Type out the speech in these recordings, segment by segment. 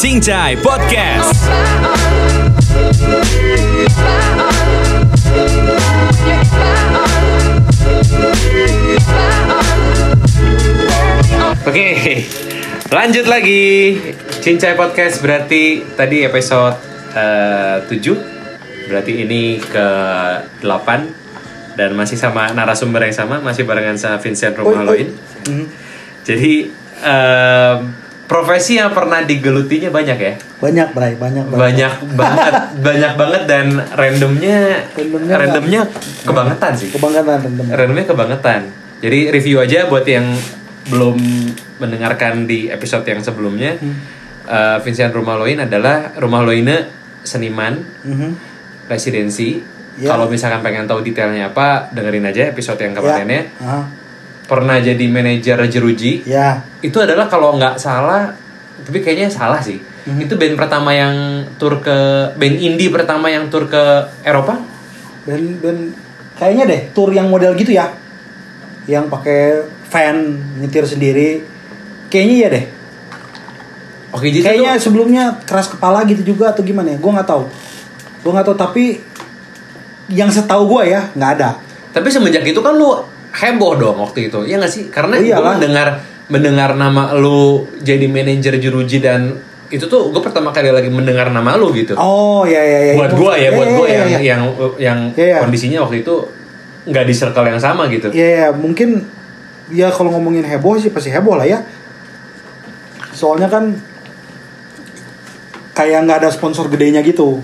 Cincai Podcast. Oke, lanjut lagi. Cincai Podcast berarti tadi episode eh, 7. Berarti ini ke 8 dan masih sama narasumber yang sama, masih barengan sama Vincent Romaloin. Jadi em, profesi yang pernah digelutinya banyak ya? Banyak, Bray, banyak banget. Banyak banget, banyak banget dan randomnya Randomnya randomnya kebangetan sih. Kebanggaan random. Randomnya kebangetan. Jadi review aja buat yang belum mendengarkan di episode yang sebelumnya. Eh, Vincent Rumaloin adalah Rumaloine seniman Mhm. residensi. Ya. Kalau misalkan pengen tahu detailnya apa, dengerin aja episode yang kemarinnya. Ah, Pernah jadi manajer jeruji. ya. Itu adalah kalau nggak salah, tapi kayaknya salah sih. Mhm. Itu band pertama yang tur ke band indie pertama yang tur ke Eropa. Dan dan kayaknya deh tour yang model gitu ya. Yang pakai van nyetir sendiri. Kayaknya iya deh. Oke, jadi Kayaknya itu- sebelumnya keras kepala gitu juga atau gimana ya? Gue nggak tahu. Gue nggak tahu tapi yang setahu gue ya nggak ada. Tapi semenjak itu kan lu heboh dong waktu itu, ya nggak sih? Karena Oh, gue iyalah. mendengar mendengar nama lu jadi manajer jeruji dan itu tuh gue pertama kali lagi mendengar nama lu gitu. Oh ya ya ya. buat gue ya, buat Iya, gue iya, yang iya. yang yang Iya, iya. kondisinya waktu itu nggak di circle yang sama gitu. Iya ya, mungkin ya kalau ngomongin heboh sih pasti heboh lah ya. Soalnya kan kayak nggak ada sponsor gedenya gitu.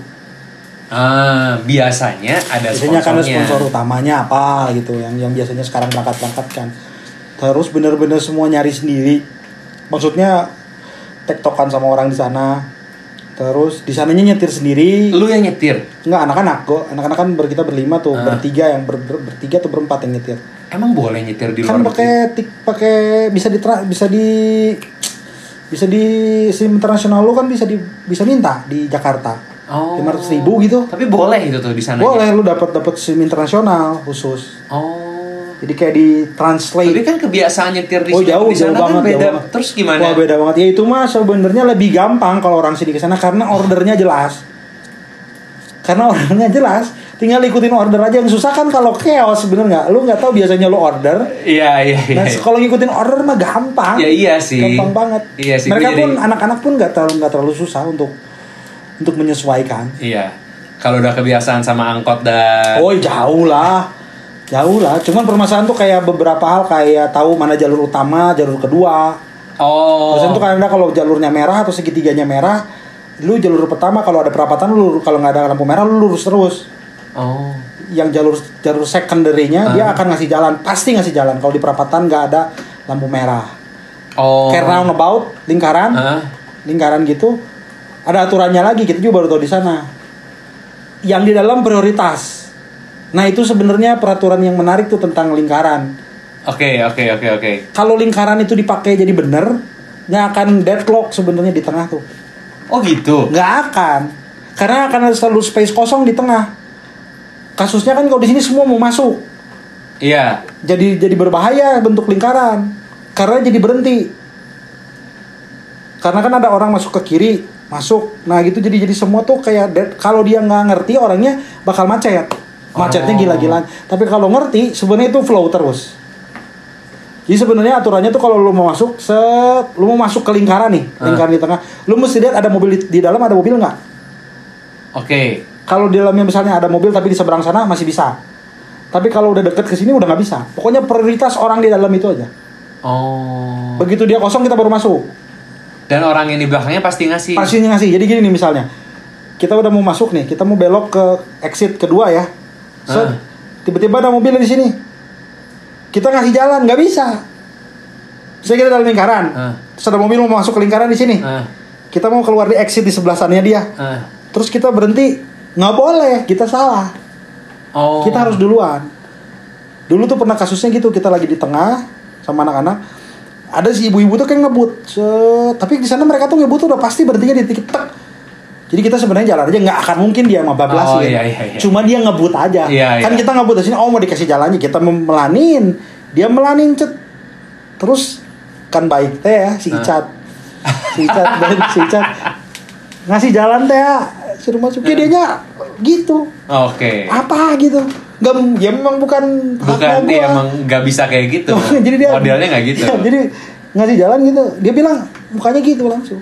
Ah, biasanya ada biasanya kan ada sponsor utamanya apa gitu yang yang biasanya sekarang berangkat berangkat kan. Terus bener-bener semua nyari sendiri. Maksudnya tektokan sama orang di sana. Terus di sananya nyetir sendiri. Lu yang nyetir. Enggak anak-anak kok. Anak-anak kan ber- kita berlima tuh, Ah. bertiga yang ber- ber- bertiga atau berempat yang nyetir. Emang boleh nyetir di kan luar pakai tik pakai bisa di bisa di bisa di SIM internasional lu kan bisa di bisa minta di Jakarta Oh. lima ratus ribu gitu Tapi boleh itu tuh di sana. boleh lu dapat dapat SIM internasional khusus Oh. jadi kayak di translate Tapi kan kebiasaan nyetir di oh jauh di jauh sana kan banget jauh beda. banget. Terus gimana? Wah beda banget ya itu mah sebenarnya lebih gampang kalau orang sini ke sana karena ordernya jelas karena ordernya jelas tinggal ikutin order aja yang susah kan kalau chaos bener nggak lu nggak tahu biasanya lu order Iya, iya, iya. Nah, kalau ngikutin order mah gampang. Ya iya sih. Gampang banget. Iya sih, Mereka pun jadi- anak-anak pun nggak terlalu nggak terlalu susah untuk untuk menyesuaikan. Iya. Kalau udah kebiasaan sama angkot dan Oh jauh lah, jauh lah. Cuman permasalahan tuh kayak beberapa hal kayak tahu mana jalur utama, jalur kedua. Oh. Terus itu ada kalau jalurnya merah atau segitiganya merah, lu jalur pertama kalau ada perapatan lu kalau nggak ada lampu merah lu lurus terus. Oh. Yang jalur jalur secondary-nya dia akan ngasih jalan, pasti ngasih jalan kalau di perapatan nggak ada lampu merah. Oh. Kayak roundabout, lingkaran. Hah? lingkaran gitu ada aturannya lagi kita juga baru tahu di sana. Yang di dalam prioritas. Nah itu sebenarnya peraturan yang menarik tuh tentang lingkaran. Oke, oke, oke, oke. kalau lingkaran itu dipakai jadi bener nggak akan deadlock sebenarnya di tengah tuh. Oh gitu. nggak akan. Karena akan ada selalu space kosong di tengah. Kasusnya kan kalau di sini semua mau masuk. Iya. jadi jadi berbahaya bentuk lingkaran. Karena jadi berhenti. Karena kan ada orang masuk ke kiri masuk nah gitu jadi jadi semua tuh kayak kalau dia nggak ngerti orangnya bakal macet macetnya Oh. gila-gilaan tapi kalau ngerti sebenarnya itu flow terus jadi sebenarnya aturannya tuh kalau lu mau masuk set lu mau masuk ke lingkaran nih Ah. lingkaran di tengah lu mesti lihat ada mobil di, di dalam ada mobil nggak Oke. kalau di dalamnya misalnya ada mobil tapi di seberang sana masih bisa tapi kalau udah deket ke sini udah nggak bisa pokoknya prioritas orang di dalam itu aja Oh. Begitu dia kosong kita baru masuk. Dan orang yang di belakangnya pasti ngasih. Pastinya ngasih. Jadi gini nih misalnya. Kita udah mau masuk nih, kita mau belok ke exit kedua ya. Ah. Set. Tiba-tiba ada mobil di sini. Kita ngasih jalan, nggak bisa. Saya kita dalam lingkaran. Ah. Terus ada mobil mau masuk ke lingkaran di sini. Ah, Kita mau keluar di exit di sebelah sananya dia. ah. Terus kita berhenti, nggak boleh, kita salah. Oh. Kita harus duluan. Dulu tuh pernah kasusnya gitu, kita lagi di tengah sama anak-anak. Ada si ibu-ibu tuh kayak ngebut. Set. Tapi di sana mereka tuh ngebut tuh udah pasti berhentinya di titik tek. Jadi kita sebenarnya jalan aja nggak akan mungkin dia sama bablas Oh, ya. iya, iya, iya. Cuma dia ngebut aja. Iya, kan iya. kita ngebut di sini, oh mau dikasih jalannya, kita melanin. Dia melanin cet. Terus kan baik teh ya si. Icat. Si Icat dan si Icat ngasih jalan teh ya suruh masuk dia gitu Oke. apa gitu nggak ya memang bukan Bukan dia gua. emang nggak bisa kayak gitu. jadi dia modelnya nggak gitu. Iya, jadi ngasih jalan gitu dia bilang mukanya gitu langsung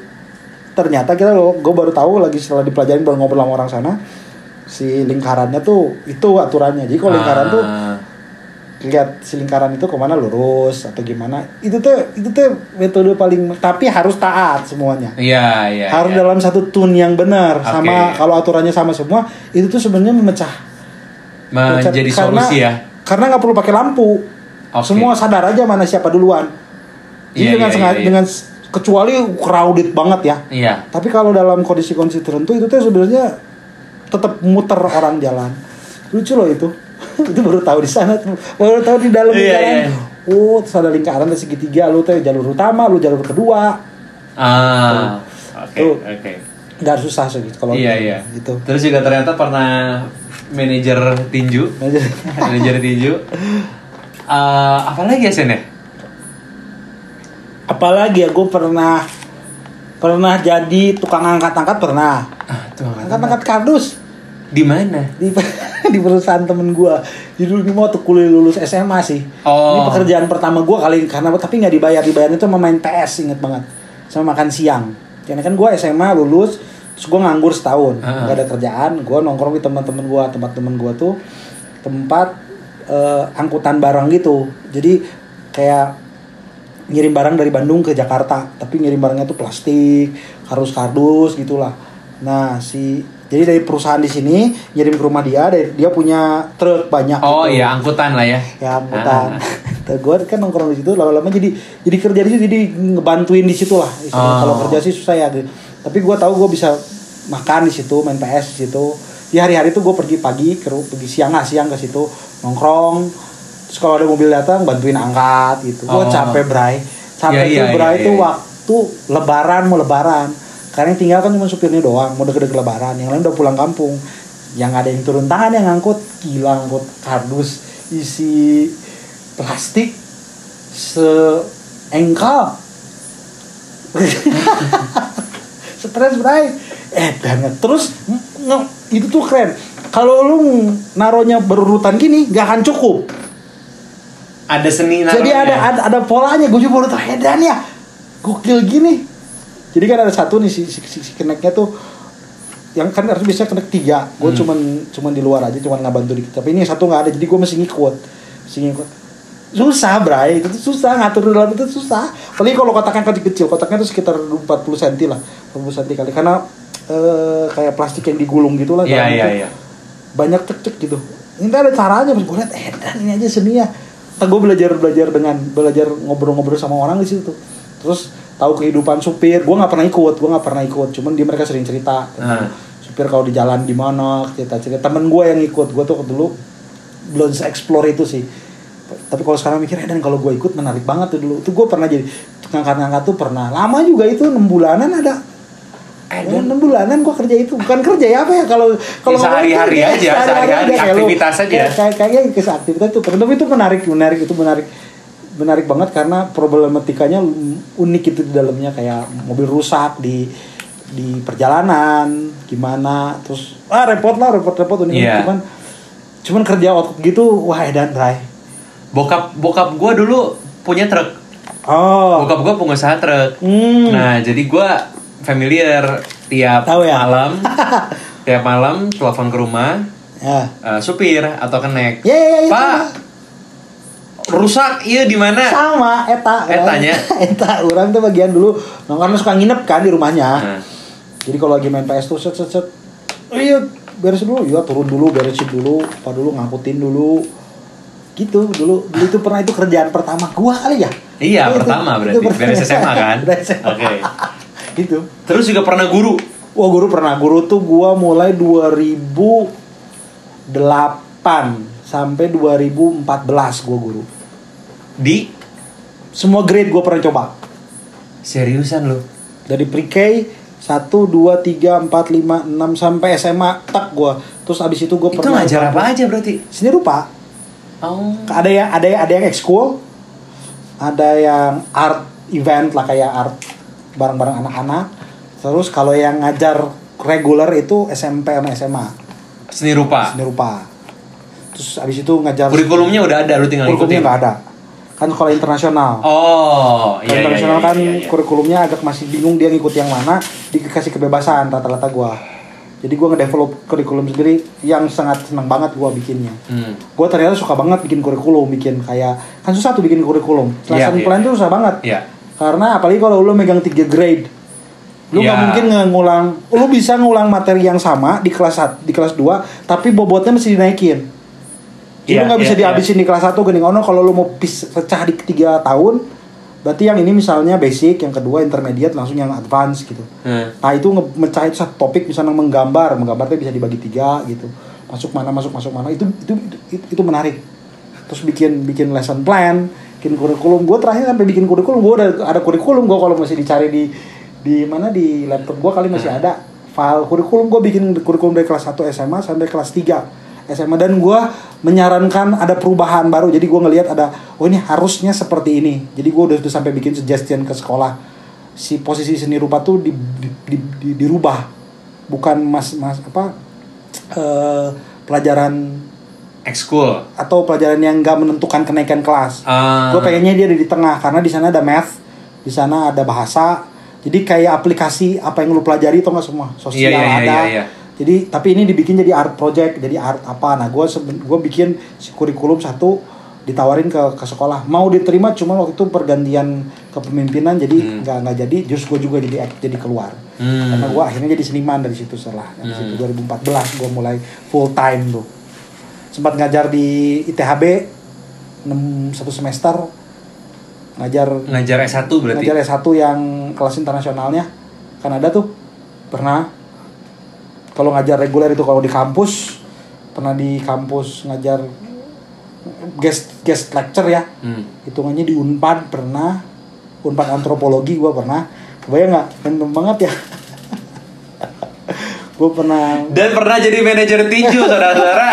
ternyata kita gue baru tahu lagi setelah dipelajarin baru ngobrol sama orang sana si lingkarannya tuh itu aturannya jadi kalau lingkaran tuh Ah, lihat si lingkaran itu ke mana lurus atau gimana itu tuh itu tuh metode paling tapi harus taat semuanya Iya iya. harus iya. dalam satu tune yang benar Oke. sama kalau aturannya sama semua itu tuh sebenarnya memecah menjadi karena, solusi ya. karena nggak perlu pakai lampu Oke. semua sadar aja mana siapa duluan jadi Iya, dengan iya, sengaja iya, iya. dengan kecuali crowded banget ya Iya. tapi kalau dalam kondisi-kondisi tertentu itu tuh sebenarnya tetap muter orang jalan lucu loh itu itu baru tahu di sana baru tahu di dalam Iya, lingkaran iya. oh terus ada lingkaran ada segitiga lu tuh jalur utama lu jalur kedua Ah. Oke oke. nggak susah sih gitu kalau Iya iya. gitu Terus juga ternyata pernah manajer tinju, manajer tinju. Eh, apa lagi ya Sen ya? apalagi ya? Gue pernah pernah jadi tukang angkat-angkat pernah. Ah, angkat-angkat. Kardus. Di mana? di di perusahaan temen gue jadi dulu mau tuh kuliah lulus SMA sih. Oh. ini pekerjaan pertama gue kali karena tapi nggak dibayar dibayar itu sama main PS inget banget. Sama makan siang. Karena kan gue SMA lulus terus gue nganggur setahun Ah. nggak ada kerjaan gue nongkrong di teman-teman gue tempat temen gue tuh tempat eh, angkutan barang gitu jadi kayak ngirim barang dari Bandung ke Jakarta tapi ngirim barangnya tuh plastik harus kardus gitulah nah si jadi dari perusahaan di sini ngirim ke rumah dia dari- dia punya truk banyak Oh gitu. iya angkutan lah ya. ya angkutan Ah. gue kan nongkrong di situ lama-lama jadi jadi kerja di situ jadi ngebantuin di situ lah. Oh. kalau kerja sih susah ya gitu. Tapi gue tahu gue bisa makan di situ main PS di situ. Di hari-hari tuh gue pergi pagi ke pergi siang ah siang ke situ nongkrong. Terus kalau ada mobil datang bantuin angkat gitu. Gue Oh. capek bray. Capek iya, tuh bray iya, itu iya. waktu lebaran mau lebaran. Karena yang tinggal kan cuma supirnya doang mau deket-deket lebaran. Yang lain udah pulang kampung. Yang ada yang turun tangan yang ngangkut gila ngangkut kardus isi plastik seengkal stres bray. Eh banget terus nge- itu tuh keren. Kalau lu naruhnya berurutan gini gak akan cukup. Ada seni jadi naruhnya. ada, ada ada polanya. Gue juga baru tau edan ya gokil gini. Jadi kan ada satu nih si si, si, si keneknya tuh yang kan harus bisa kenek tiga. Gue Hmm. cuman cuman di luar aja cuman nggak bantu dikit. Tapi ini yang satu nggak ada jadi gue mesti ngikut. Mesti ngikut susah bray itu tuh susah ngatur dalam itu susah apalagi kalau kotaknya kecil kecil kotaknya tuh sekitar 40 cm lah 40 cm kali karena eh, kayak plastik yang digulung gitu lah iya itu iya. banyak cek-cek gitu. Ini ada caranya, gue lihat eh dan ini aja seni ya. gue belajar belajar dengan belajar ngobrol-ngobrol sama orang di situ. Terus tahu kehidupan supir, gue nggak pernah ikut, gue nggak pernah ikut. Cuman dia mereka sering cerita tentang Ah. supir kalau di jalan di mana, cerita-cerita. Temen gue yang ikut, gue tuh dulu belum se explore itu sih. Tapi kalau sekarang mikir, eh dan kalau gue ikut menarik banget tuh dulu. Tuh gue pernah jadi tukang ngangkat tuh pernah. Lama juga itu enam bulanan ada Eh, enam bulanan gua kerja itu bukan kerja ya apa ya kalau kalau Ya, sehari-hari ngomongin aja, sehari-hari aktivitas aja. kayak kayak kayaknya kisah aktivitas itu tapi itu menarik menarik itu menarik menarik banget karena problematikanya unik itu di dalamnya kayak mobil rusak di di perjalanan gimana terus ah repot lah repot repot unik Iya. cuman cuman kerja otot gitu wah dan Rai Bokap bokap gue dulu punya truk. oh Bokap gue pengusaha truk. Hmm. Nah jadi gue familiar tiap Tahu ya? malam, tiap malam telepon ke rumah, ya eh, supir atau kenek. ya ya, ya, itu Pak, rusak iya di mana? sama eta Etanya? eta orang tuh bagian dulu karena suka nginep kan di rumahnya Nah, jadi kalau lagi main PS tuh set set set "Oh iya beresin dulu iya turun dulu beresin dulu apa dulu ngangkutin dulu gitu dulu dulu itu pernah itu kerjaan pertama gua kali ya Iya, Itu- pertama itu berarti. Beres SMA kan? Oke. gitu Terus juga pernah guru. wah guru pernah guru tuh gua mulai 2008 sampai 2014 gua guru Di semua grade gua pernah coba seriusan lu. dari pre-K 1, 2, 3, 4, 5, 6 sampai SMA tak gua terus abis itu gua Itu pernah ngajar apa aja berarti? seni rupa Oh. ada yang ada yang ada yang ekskul ada yang art event lah kayak art bareng-bareng anak-anak Terus kalau yang ngajar reguler itu SMP sama SMA, Seni rupa. seni rupa. Terus abis itu ngajar Kurikulumnya udah ada, lu tinggal kurikulumnya ikutin. nggak ada. Kan sekolah internasional. Oh, Kalau iya, iya, internasional iya, kan iya, iya. kurikulumnya agak masih bingung dia ngikut yang mana, dikasih kebebasan rata-rata gua. Jadi gua ngedevelop kurikulum sendiri yang sangat senang banget gua bikinnya. Hmm. Gue ternyata suka banget bikin kurikulum, bikin kayak kan susah tuh bikin kurikulum. Iya, Lesson iya. plan tuh susah banget. Iya. Karena apalagi kalau lu megang 3 grade. Lu nggak Iya. mungkin ngulang, lu bisa ngulang materi yang sama di kelas 1, di kelas 2, tapi bobotnya mesti dinaikin. Jadi Iya, lu nggak bisa iya, iya. dihabisin di kelas 1 gini. Oh no, kalau lu mau pis, pecah di 3 tahun, berarti yang ini misalnya basic, yang kedua intermediate, langsung yang advance gitu. Hmm. Nah itu mecah itu satu topik misalnya menggambar, menggambarnya bisa dibagi tiga gitu. Masuk mana, masuk masuk mana itu itu itu, itu menarik. Terus bikin bikin lesson plan, bikin kurikulum. Gue terakhir sampai bikin kurikulum, gue udah ada kurikulum gue kalau masih dicari di di mana di laptop gue kali masih ada file kurikulum gue bikin kurikulum dari kelas 1 SMA sampai kelas 3 SMA dan gue menyarankan ada perubahan baru. Jadi gue ngelihat ada oh ini harusnya seperti ini. Jadi gue udah, udah sampai bikin suggestion ke sekolah. Si posisi seni rupa tuh di, di, di- di- dirubah. Bukan mas mas apa eh, pelajaran Ekskul. atau pelajaran yang nggak menentukan kenaikan kelas. Ah. gue pengennya dia ada di tengah karena di sana ada math di sana ada bahasa. Jadi kayak aplikasi apa yang lu pelajari itu nggak semua? Sosial Iya, iya, iya, ada. iya, iya. Jadi tapi ini dibikin jadi art project jadi art apa. Nah gue gue bikin kurikulum satu ditawarin ke ke sekolah. Mau diterima cuma waktu itu pergantian kepemimpinan jadi nggak nggak jadi just gue juga jadi jadi keluar. Hmm. karena gue akhirnya jadi seniman dari situ setelah dari situ. 2014 gue mulai full time tuh. Sempat ngajar di ITHB 6 satu semester. Ngajar Ngajar S1 berarti. ngajar S1 yang kelas internasionalnya. Kan ada tuh pernah kalau ngajar reguler itu kalau di kampus pernah di kampus ngajar guest guest lecture ya. Hmm. hitungannya di Unpad pernah Unpad antropologi gua pernah. Kebayang nggak? Random banget ya. Gue pernah Dan pernah jadi manajer tinju, saudara-saudara.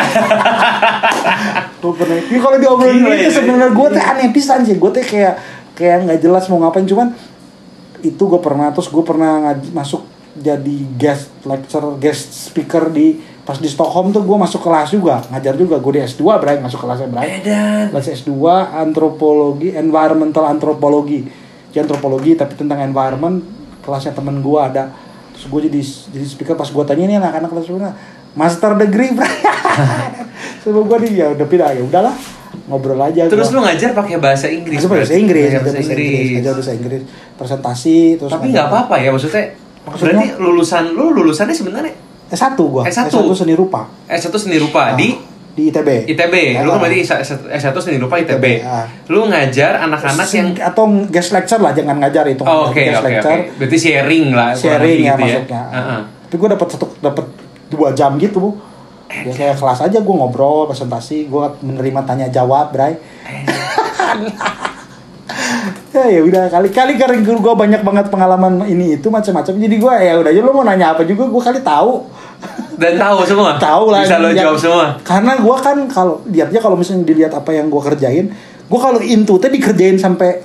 gue pernah. Ini kalau diobrolin ini ya. sebenarnya gue teh aneh pisan sih. Gue teh kayak kayak nggak jelas mau ngapain. Cuman itu gue pernah. Terus gue pernah ngaj- masuk jadi guest lecture guest speaker di pas di Stockholm tuh gue masuk kelas juga ngajar juga gue di S2 Bray masuk kelasnya Bray Edan. kelas S2 antropologi environmental antropologi Jadi antropologi tapi tentang environment kelasnya temen gue ada terus gue jadi jadi speaker pas gue tanya ini anak-anak kelas mana master degree sebelum gue nih ya udah pindah ya udahlah ngobrol aja Terus gua. lu ngajar pakai bahasa Inggris. Ngajar bahasa berarti? Inggris, Ngajar bahasa Inggris, ngajar bahasa Inggris, presentasi terus Tapi nggak apa-apa ya maksudnya. Maksudnya? Berarti lulusan lu lulusannya sebenarnya S1 gua, S1. seni rupa S1 seni rupa Ah, di di ITB. ITB. Lu Ah. kan berarti S1 seni rupa ITB. ITB, ah. Lu ngajar anak-anak yang atau guest lecture lah, jangan ngajar itu. Oh, oke guest oke oke. Berarti sharing lah sharing ya gitu maksudnya. Heeh. Tapi gue dapat satu dapat dua jam gitu bu. Ya kayak kelas aja gue ngobrol presentasi, gue menerima tanya jawab, Bray. ya ya udah kali-kali karena gue banyak banget pengalaman ini itu macam-macam. Jadi gue ya udah aja lo mau nanya apa juga gue kali tahu. Dan tahu semua. tahu lah. Bisa lo Ya, jawab semua. karena gue kan kalau lihatnya kalau misalnya dilihat apa yang gue kerjain gue kalau into tuh dikerjain sampai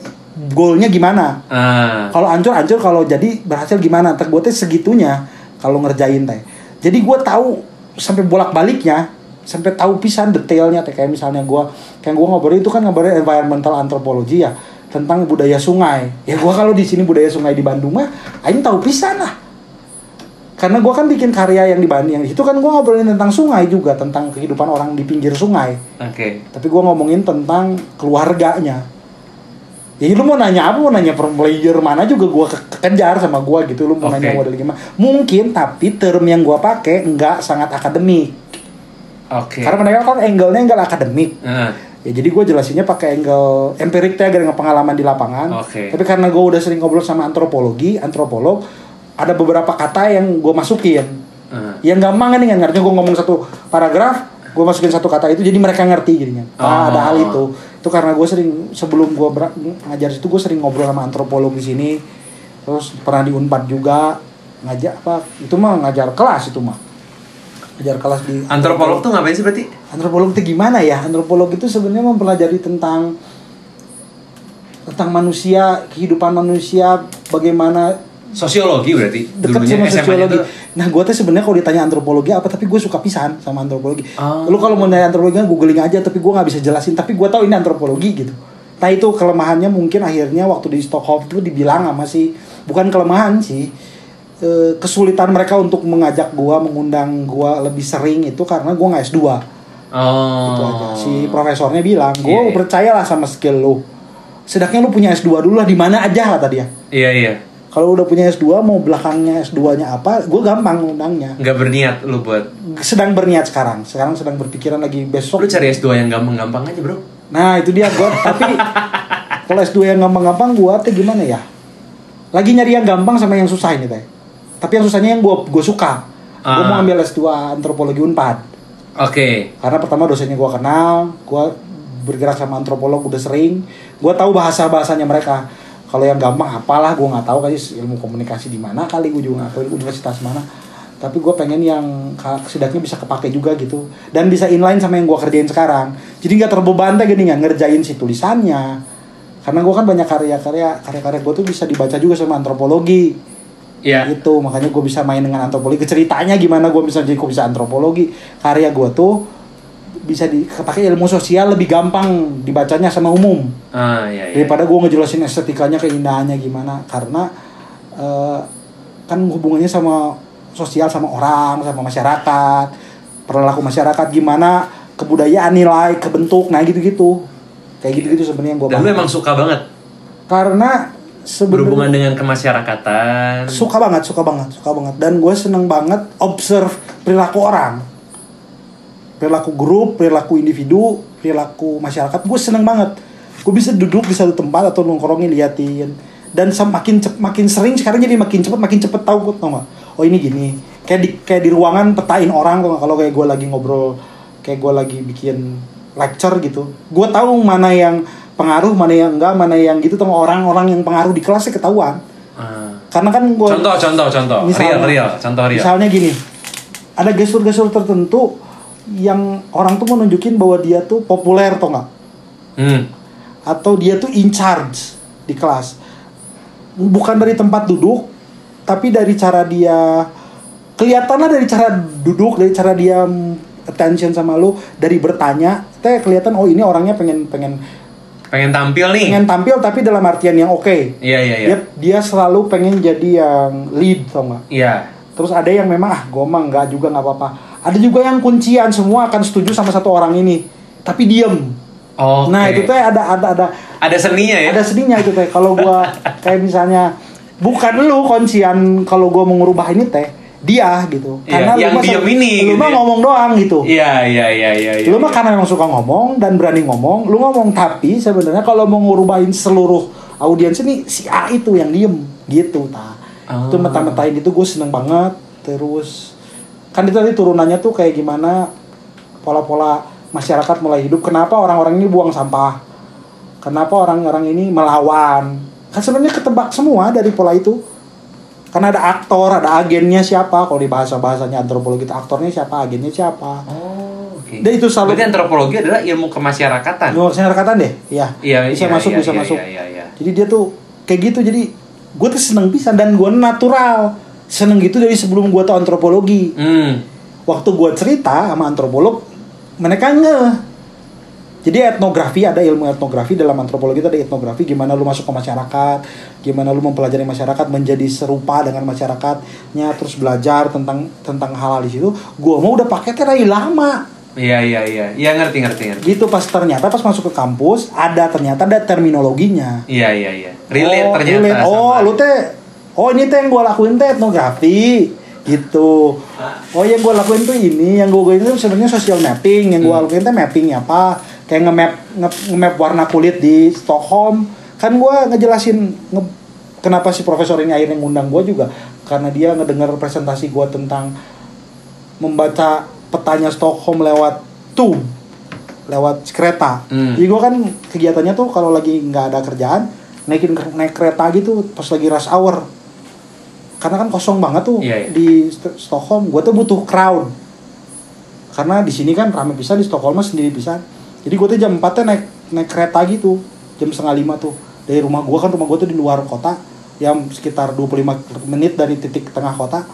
goalnya gimana? Ah. kalau ancur-ancur kalau jadi berhasil gimana? Gue teh segitunya kalau ngerjain teh. Jadi gue tahu sampai bolak-baliknya sampai tahu pisan detailnya teh. Kayak misalnya gue kayak gue ngobrol itu kan ngobrolin environmental anthropology ya tentang budaya sungai. Ya gue kalau di sini budaya sungai di Bandung mah aing tahu pisan lah. Karena gue kan bikin karya yang di Bandung. Yang itu kan gue ngobrolin tentang sungai juga tentang kehidupan orang di pinggir sungai. Oke. tapi gue ngomongin tentang keluarganya. Jadi lu mau nanya apa? Mau nanya player mana juga gue ke- kekejar sama gue gitu. Lu mau Oke. nanya model gimana? Mungkin tapi term yang gue pakai nggak sangat akademik. Oke. karena mereka kan angle-nya nggak akademik. Ah. Ya jadi gue jelasinnya pakai angle empirik teh dengan pengalaman di lapangan. Oke. tapi karena gue udah sering ngobrol sama antropologi antropolog ada beberapa kata yang gue masukin. Ah. yang gampang kan nih ngerti gue ngomong satu paragraf gue masukin satu kata itu jadi mereka ngerti jadinya. Ah, Oh. ada hal itu. Itu karena gue sering sebelum gue ber- ngajar situ gue sering ngobrol sama antropolog di sini. Terus pernah di unpad juga ngajar apa itu mah ngajar kelas itu mah ngajar kelas di Antropolog tuh ngapain sih berarti? antropolog itu gimana ya antropolog itu sebenarnya mempelajari tentang tentang manusia kehidupan manusia bagaimana Sosiologi berarti dulunya sama sosiologi. tuh. Nah, gue tuh sebenarnya kalau ditanya antropologi apa, tapi gue suka pisan sama antropologi. Oh. Lu kalau mau nanya antropologi, googling aja, tapi gue nggak bisa jelasin. Tapi gue tahu ini antropologi gitu. Nah itu kelemahannya mungkin akhirnya waktu di Stockholm tuh dibilang sama sih, bukan kelemahan sih, Eh, kesulitan mereka untuk mengajak gue, mengundang gue lebih sering itu karena gue nggak S2 Oh. itu aja. Si profesornya bilang, gue Iya, iya. percayalah sama skill lu. Sedangkan lu punya S2 dulu lah di mana aja kata dia. Iya iya. Kalau udah punya S2 mau belakangnya S2-nya apa, gue gampang undangnya. Nggak berniat lu buat. Sedang berniat sekarang. Sekarang sedang berpikiran lagi besok. Lu cari S2 yang gampang-gampang aja bro. Nah, itu dia gue tapi kalau S2 yang gampang-gampang gue teh gimana ya? Lagi nyari yang gampang sama yang susah ini teh. Tapi yang susahnya yang gue gue suka. Gue Ah. mau ambil S2 antropologi Unpad. Oke. Karena pertama dosennya gue kenal, gue bergerak sama antropolog udah sering, gue tahu bahasa bahasanya mereka. Kalau yang gampang apalah gue nggak tahu kali ilmu komunikasi di mana kali gue juga nggak tahu universitas mana. Tapi gue pengen yang setidaknya bisa kepake juga gitu dan bisa inline sama yang gue kerjain sekarang. Jadi nggak terbeban deh gini nggak ngerjain si tulisannya. Karena gue kan banyak karya-karya karya-karya gue tuh bisa dibaca juga sama antropologi Iya. gitu makanya gue bisa main dengan antropologi. Ceritanya gimana gue bisa jadi kok bisa antropologi? Karya gue tuh bisa dipakai ilmu sosial lebih gampang dibacanya sama umum. Ah iya iya. daripada gue ngejelasin estetikanya keindahannya gimana. Karena eh, kan hubungannya sama sosial sama orang sama masyarakat perilaku masyarakat. Gimana kebudayaan nilai kebentuk nah gitu gitu kayak gitu gitu sebenarnya gue Dan lu emang suka banget? Karena berhubungan sebenarnya dengan kemasyarakatan. suka banget suka banget suka banget. Dan gue seneng banget observe perilaku orang. Perilaku grup perilaku individu perilaku masyarakat. Gue seneng banget. Gue bisa duduk di satu tempat atau nongkrongin liatin. Dan semakin cep, makin sering sekarang jadi makin cepet makin cepet tahu gue tau gak oh ini gini. Kayak di kayak di ruangan petain orang tuh nggak? kalau kayak gue lagi ngobrol kayak gue lagi bikin lecture gitu. Gue tahu mana yang pengaruh mana yang enggak mana yang gitu tuh orang-orang yang pengaruh di kelasnya ketahuan Ah. karena kan gue Contoh contoh contoh. real real. Contoh real. misalnya gini ada gestur-gestur tertentu yang orang tuh mau nunjukin bahwa dia tuh populer atau enggak Hmm. atau dia tuh in charge di kelas bukan dari tempat duduk tapi dari cara dia kelihatanlah dari cara duduk dari cara dia attention sama lu dari bertanya teh kelihatan oh ini orangnya pengen pengen Pengen tampil nih. pengen tampil tapi dalam artian yang oke Iya iya iya. dia dia selalu pengen jadi yang lead tau nggak Iya. Terus ada yang memang ah gue mah nggak juga nggak apa-apa. Ada juga yang kuncian semua akan setuju sama satu orang ini, tapi diem. Oke. Nah itu teh ada ada ada ada seninya ya. ada sedihnya itu teh. Kalau gua kayak misalnya bukan lu kuncian kalau gua mau ngubah ini teh dia gitu. Iya, yang lu mah diem se- ini lu gitu mah ya. ngomong doang gitu. Iya iya iya iya. iya, lu mah iya. karena memang suka ngomong dan berani ngomong, lu ngomong tapi sebenarnya kalau mau ngurubahin seluruh audiens ini si A itu yang diem gitu ta. Oh. Itu meta-metain itu gue seneng banget. Terus kan itu tadi turunannya tuh kayak gimana pola-pola masyarakat mulai hidup. Kenapa orang-orang ini buang sampah? Kenapa orang-orang ini melawan? Kan sebenarnya ketebak semua dari pola itu. Karena ada aktor, ada agennya siapa. Kalau di bahasa bahasanya antropologi itu aktornya siapa, agennya siapa. Oh, oke. Dan itu selalu- Berarti antropologi adalah ilmu kemasyarakatan. Ilmu kesehatan deh, iya. Iya, bisa iya, masuk, iya, bisa iya, masuk. Iya, iya, iya. Jadi dia tuh kayak gitu. Jadi gue tuh seneng bisa dan gue natural seneng gitu dari sebelum gue tau antropologi. Hmm. Waktu gue cerita sama antropolog, mereka nge. Jadi etnografi ada ilmu etnografi dalam antropologi itu ada etnografi gimana lu masuk ke masyarakat, gimana lu mempelajari masyarakat menjadi serupa dengan masyarakatnya, terus belajar tentang tentang hal-hal di situ. Gue mau udah paketnya dari lama Iya, iya, iya. Iya, ngerti, ngerti, ngerti. gitu pas ternyata pas masuk ke kampus ada ternyata ada terminologinya Iya, iya, iya. Relate oh, ternyata relate. oh sama- lu teh oh ini teh yang gue lakuin teh etnografi gitu oh yang gue lakuin tuh ini yang gue itu sebenarnya social mapping yang gue Hmm. lakuin teh mappingnya apa kayak nge-map nge- nge-map warna kulit di Stockholm kan gue ngejelasin nge- kenapa si profesor ini akhirnya ngundang gue juga karena dia ngedengar presentasi gue tentang membaca petanya Stockholm lewat tube lewat kereta. Hmm. Jadi gue kan kegiatannya tuh kalau lagi nggak ada kerjaan naikin naik kereta gitu pas lagi rush hour. Karena kan kosong banget tuh Iya, iya. di St- Stockholm. Gue tuh butuh crowd. Karena di sini kan rame bisa di Stockholm sendiri bisa. Jadi gue tuh jam 4 naik naik kereta gitu. Jam setengah lima tuh. Dari rumah gue kan rumah gue tuh di luar kota. yang sekitar 25 menit dari titik tengah kota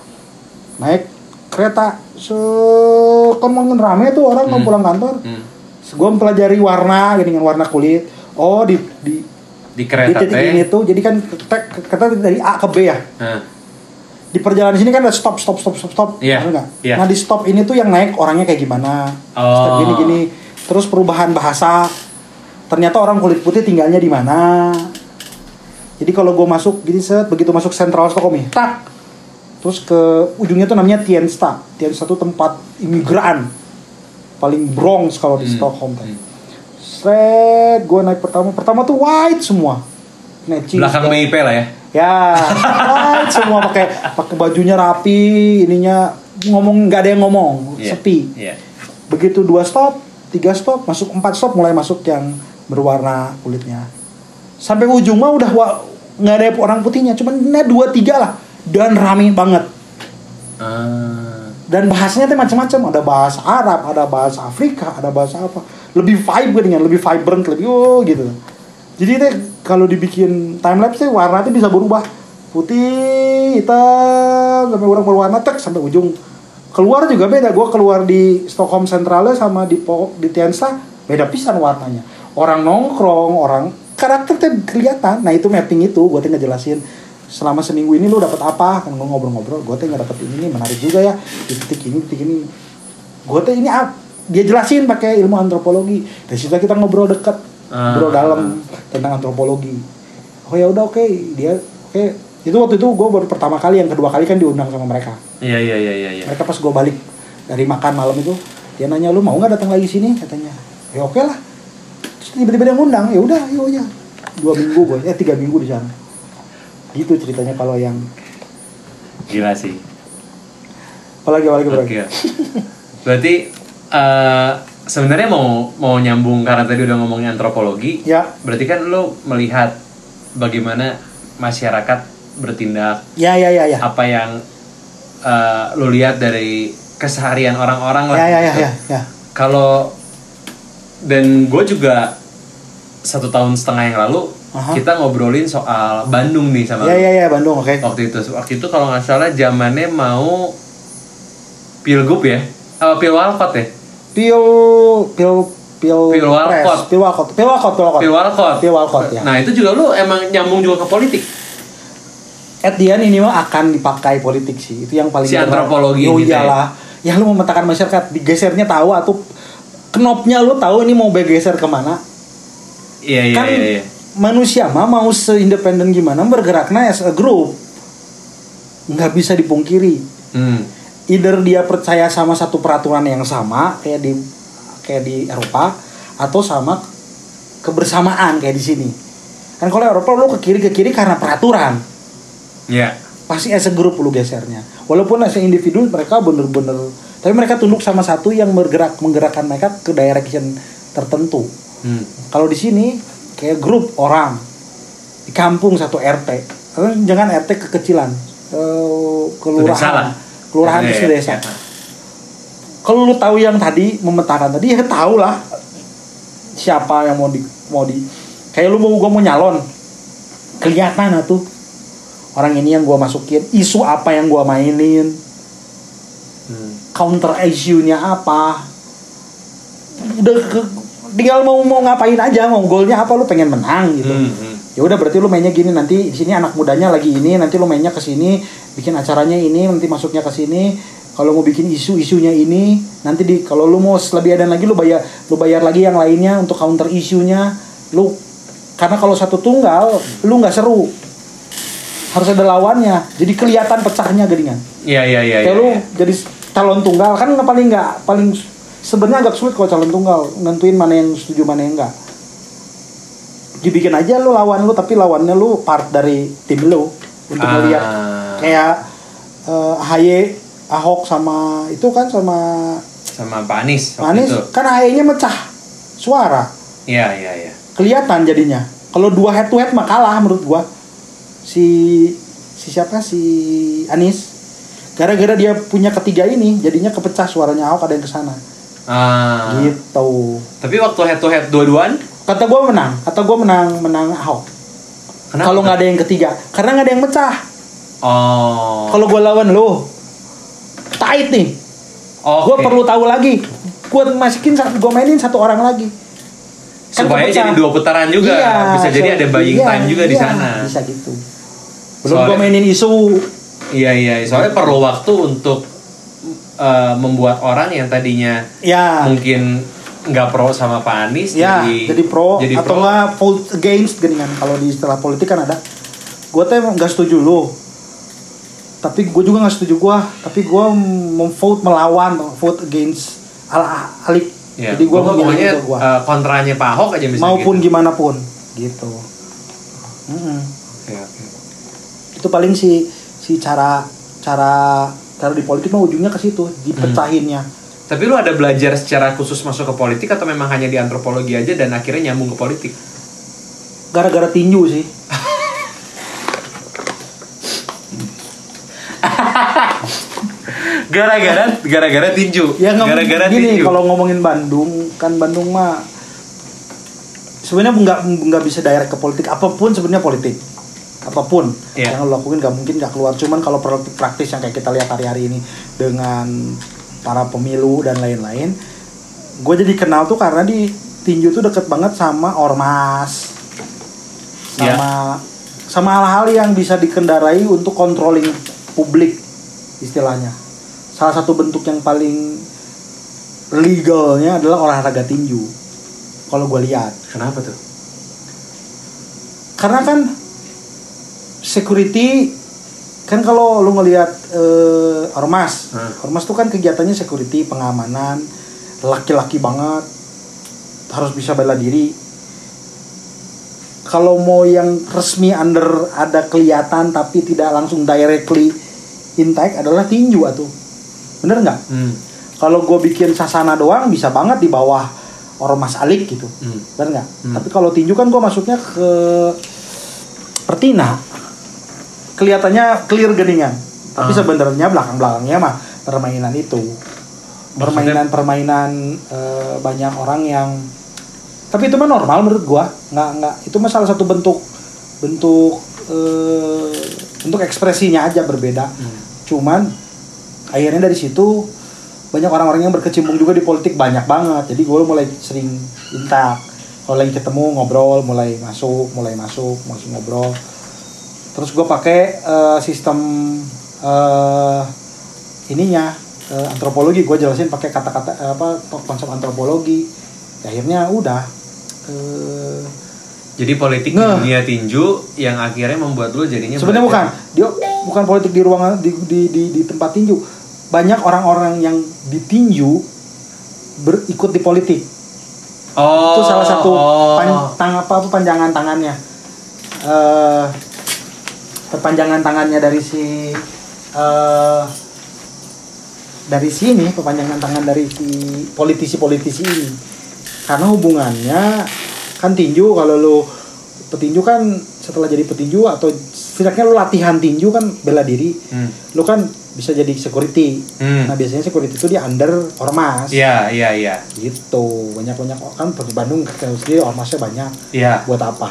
naik kereta se kan makin rame tuh orang mau Hmm. pulang kantor Hmm. gue mempelajari warna dengan warna kulit oh di di, Di di kereta titik teh. ini tuh jadi kan kita, kita dari A ke B ya Nah, di perjalanan sini kan ada stop stop stop stop stop nggak? iya. nah di stop ini tuh yang naik orangnya kayak gimana Oh. gini gini terus perubahan bahasa ternyata orang kulit putih tinggalnya di mana jadi kalau gue masuk gini set begitu masuk sentral Stockholm nih tak terus ke ujungnya tuh namanya Tiensta Tiensta tuh tempat imigran paling Bronx kalau di Hmm. Stockholm tadi Hmm. Set, gue naik pertama pertama tuh white semua Matching belakang segala- BIP lah ya. Ya, white semua pakai pakai bajunya rapi, ininya ngomong nggak ada yang ngomong, Iya. sepi. Iya. Begitu dua stop, tiga stop, masuk empat stop mulai masuk yang berwarna kulitnya. Sampai ujung mah udah nggak ada orang putihnya, cuman ini dua tiga lah dan rame banget. Ah. Dan bahasanya tuh macam-macam, ada bahasa Arab, ada bahasa Afrika, ada bahasa apa. Lebih vibe dengan lebih vibrant, lebih oh gitu. Jadi teh kalau dibikin time lapse teh warna tuh bisa berubah putih, hitam, sampai orang berwarna tek sampai ujung. Keluar juga beda. Gue keluar di Stockholm Centralnya sama di Po- di Tiensta beda pisan warnanya. Orang nongkrong, orang karakter teh kelihatan. Nah itu mapping itu gue teh ngejelasin selama seminggu ini lu dapat apa kan gue ngobrol-ngobrol gue teh nggak dapet ini nih menarik juga ya di titik ini titik ini gue teh ini ap- dia jelasin pakai ilmu antropologi dari situ kita ngobrol deket Ah. ngobrol dalam tentang antropologi oh ya udah oke dia oke itu waktu itu gue baru pertama kali yang kedua kali kan diundang sama mereka Iya iya iya iya iya. mereka pas gue balik dari makan malam itu dia nanya lu mau nggak datang lagi sini katanya ya oke lah terus tiba-tiba dia ngundang ya udah ya ya dua minggu gue eh tiga minggu di sana gitu ceritanya kalau yang Gila sih. apalagi apalagi apalagi Oke. Berarti eh sebenarnya mau mau nyambung karena tadi udah ngomongin antropologi. ya Berarti kan lo melihat bagaimana masyarakat bertindak, ya ya ya ya apa yang eh, lo lihat dari keseharian orang-orang lah. ya ya ya gitu. ya ya Kalau dan gue juga satu tahun setengah yang lalu Aha. kita ngobrolin soal Bandung nih sama ya lo. ya ya Bandung oke waktu itu waktu itu kalau nggak salah zamannya mau pilgub ya apa pilwalkot ya pil pil pil Pil walcott. press. pil walcott pil walcott pil walcott pilwalkot Pil walcott, ya. nah itu juga lu emang nyambung juga ke politik at the end ini mah akan dipakai politik sih itu yang paling Si berat. antropologi oh gitu ya. iyalah ya lu memetakan masyarakat digesernya tahu atau knopnya lu tahu ini mau bergeser ke mana iya iya kan iya, iya. manusia mah mau seindependen gimana bergeraknya as a group nggak bisa dipungkiri Hmm. either dia percaya sama satu peraturan yang sama kayak di kayak di Eropa atau sama kebersamaan kayak di sini kan kalau Eropa lu ke kiri ke kiri karena peraturan Iya. pasti as a group lu gesernya. Walaupun as a individu mereka bener-bener tapi mereka tunduk sama satu yang bergerak menggerakkan mereka ke direction tertentu. Hmm. kalau di sini kayak grup orang. Di kampung satu RT jangan RT kekecilan. Eh, kelurahan. Kelurahan Iya, itu iya, desa. iya. kalau lu tahu yang tadi memetakan tadi ya tahu lah. Siapa yang mau di mau di kayak lu mau gua mau nyalon. Kelihatan tuh orang ini yang gua masukin. Isu apa yang gua mainin? Hmm. counter issue-nya apa? Udah ke- tinggal mau mau ngapain aja mau golnya apa lu pengen menang gitu. Hmm, hmm. ya udah berarti lu mainnya gini nanti di sini anak mudanya lagi ini nanti lu mainnya ke sini bikin acaranya ini nanti masuknya ke sini. Kalau mau bikin isu isunya ini nanti di kalau lu mau lebih ada lagi lu bayar lu bayar lagi yang lainnya untuk counter isunya lu karena kalau satu tunggal lu nggak seru harus ada lawannya. Jadi kelihatan pecahnya gedingan iya iya iya kayak iya, lu iya. jadi calon tunggal kan paling nggak paling sebenarnya agak sulit kalau calon tunggal nentuin mana yang setuju mana yang enggak dibikin aja lu lawan lu tapi lawannya lu part dari tim lu. Untuk Ah. melihat kayak eh, Haye Ahok sama itu kan sama sama Pak Anies waktu Anies itu. kan Haye-nya mecah suara. Iya iya iya. Kelihatan jadinya. Kalau dua head to head mah kalah menurut gua si si siapa si Anies gara-gara dia punya ketiga ini jadinya kepecah suaranya Ahok ada yang ke sana ah gitu tapi waktu head to head dua-duaan kata gua menang kata gua menang menang Ahok Kalau nggak ada yang ketiga, karena nggak ada yang pecah. Oh. Kalau gue lawan lo, tight nih. Oke. Gue perlu tahu lagi. Gue masukin, gue mainin satu orang lagi. Kan supaya kepecah. jadi dua putaran juga. Iya, Bisa jadi ada buying iya, time juga di iya, sana. Bisa gitu. Belum Soalnya- gue mainin isu. Iya iya, soalnya perlu waktu untuk eh, membuat orang yang tadinya Ya. mungkin nggak pro sama Pak Anies Ya, jadi jadi, pro jadi atau nggak vote against geningan kalau di istilah politik kan ada. Gue tuh emang nggak setuju lo, tapi gue juga nggak setuju gue, tapi gue memvote melawan, vote against ala alik. Ya, jadi gue gua pokoknya gua. eh, kontranya Pak Ahok aja misalnya. maupun gitu. gimana pun gitu. Mm-mm. Oke, oke. Itu paling si si cara cara cara di politik mah ujungnya ke situ, dipecahinnya. Tapi lu ada belajar secara khusus masuk ke politik atau memang hanya di antropologi aja dan akhirnya nyambung ke politik? Gara-gara tinju sih. Gara-gara gara-gara tinju. Ya gara-gara gini tinju. kalau ngomongin Bandung kan Bandung mah sebenarnya nggak nggak bisa direct ke politik apa pun sebenarnya politik apa pun Iya. yang lo lakuin nggak mungkin nggak keluar cuman kalau praktis yang kayak kita lihat hari-hari ini dengan para pemilu dan lain-lain gue jadi kenal tuh karena di tinju tuh deket banget sama ormas Iya. sama sama hal-hal yang bisa dikendarai untuk controlling publik istilahnya salah satu bentuk yang paling legalnya adalah olahraga tinju kalau gue lihat Kenapa tuh? karena kan security kan kalau lu ngelihat eh, ormas Hmm. ormas tuh kan kegiatannya security pengamanan laki-laki banget harus bisa bela diri kalau mau yang resmi under ada kelihatan tapi tidak langsung directly intact adalah tinju atuh bener nggak Hmm. kalau gue bikin sasana doang bisa banget di bawah ormas alik gitu Hmm. bener nggak Hmm. tapi kalau tinju kan gue masuknya ke pertina kelihatannya clear geningan tapi Ah. sebenarnya belakang belakangnya mah permainan itu. Permainan permainan eh, banyak orang yang tapi itu mah normal menurut gua. Nggak nggak itu mah salah satu bentuk bentuk eh, bentuk ekspresinya aja berbeda. Hmm. cuman akhirnya dari situ banyak orang-orang yang berkecimpung juga di politik banyak banget. Jadi gue mulai sering intak. Kalau lagi ketemu ngobrol mulai masuk mulai masuk masuk ngobrol terus gue pakai eh, sistem eh, ininya eh, antropologi gue jelasin pakai kata-kata apa konsep antropologi Ya, akhirnya udah eh, Jadi politik di Nggak. dunia tinju yang akhirnya membuat lu jadinya sebenarnya bukan dia bukan politik di ruangan di di di, di tempat tinju banyak orang-orang yang ditinju berikut di politik Oh. itu salah satu oh. pan- tang apa panjangan tangannya perpanjangan tangannya dari si eh dari sini perpanjangan tangan dari si politisi-politisi ini karena hubungannya kan tinju kalau lu petinju kan setelah jadi petinju atau setidaknya lu latihan tinju kan bela diri Hmm. lu kan bisa jadi security Hmm. nah biasanya security itu di under ormas Iya, iya, iya. gitu banyak banyak kan di Bandung kita sendiri ormasnya banyak Iya. buat apa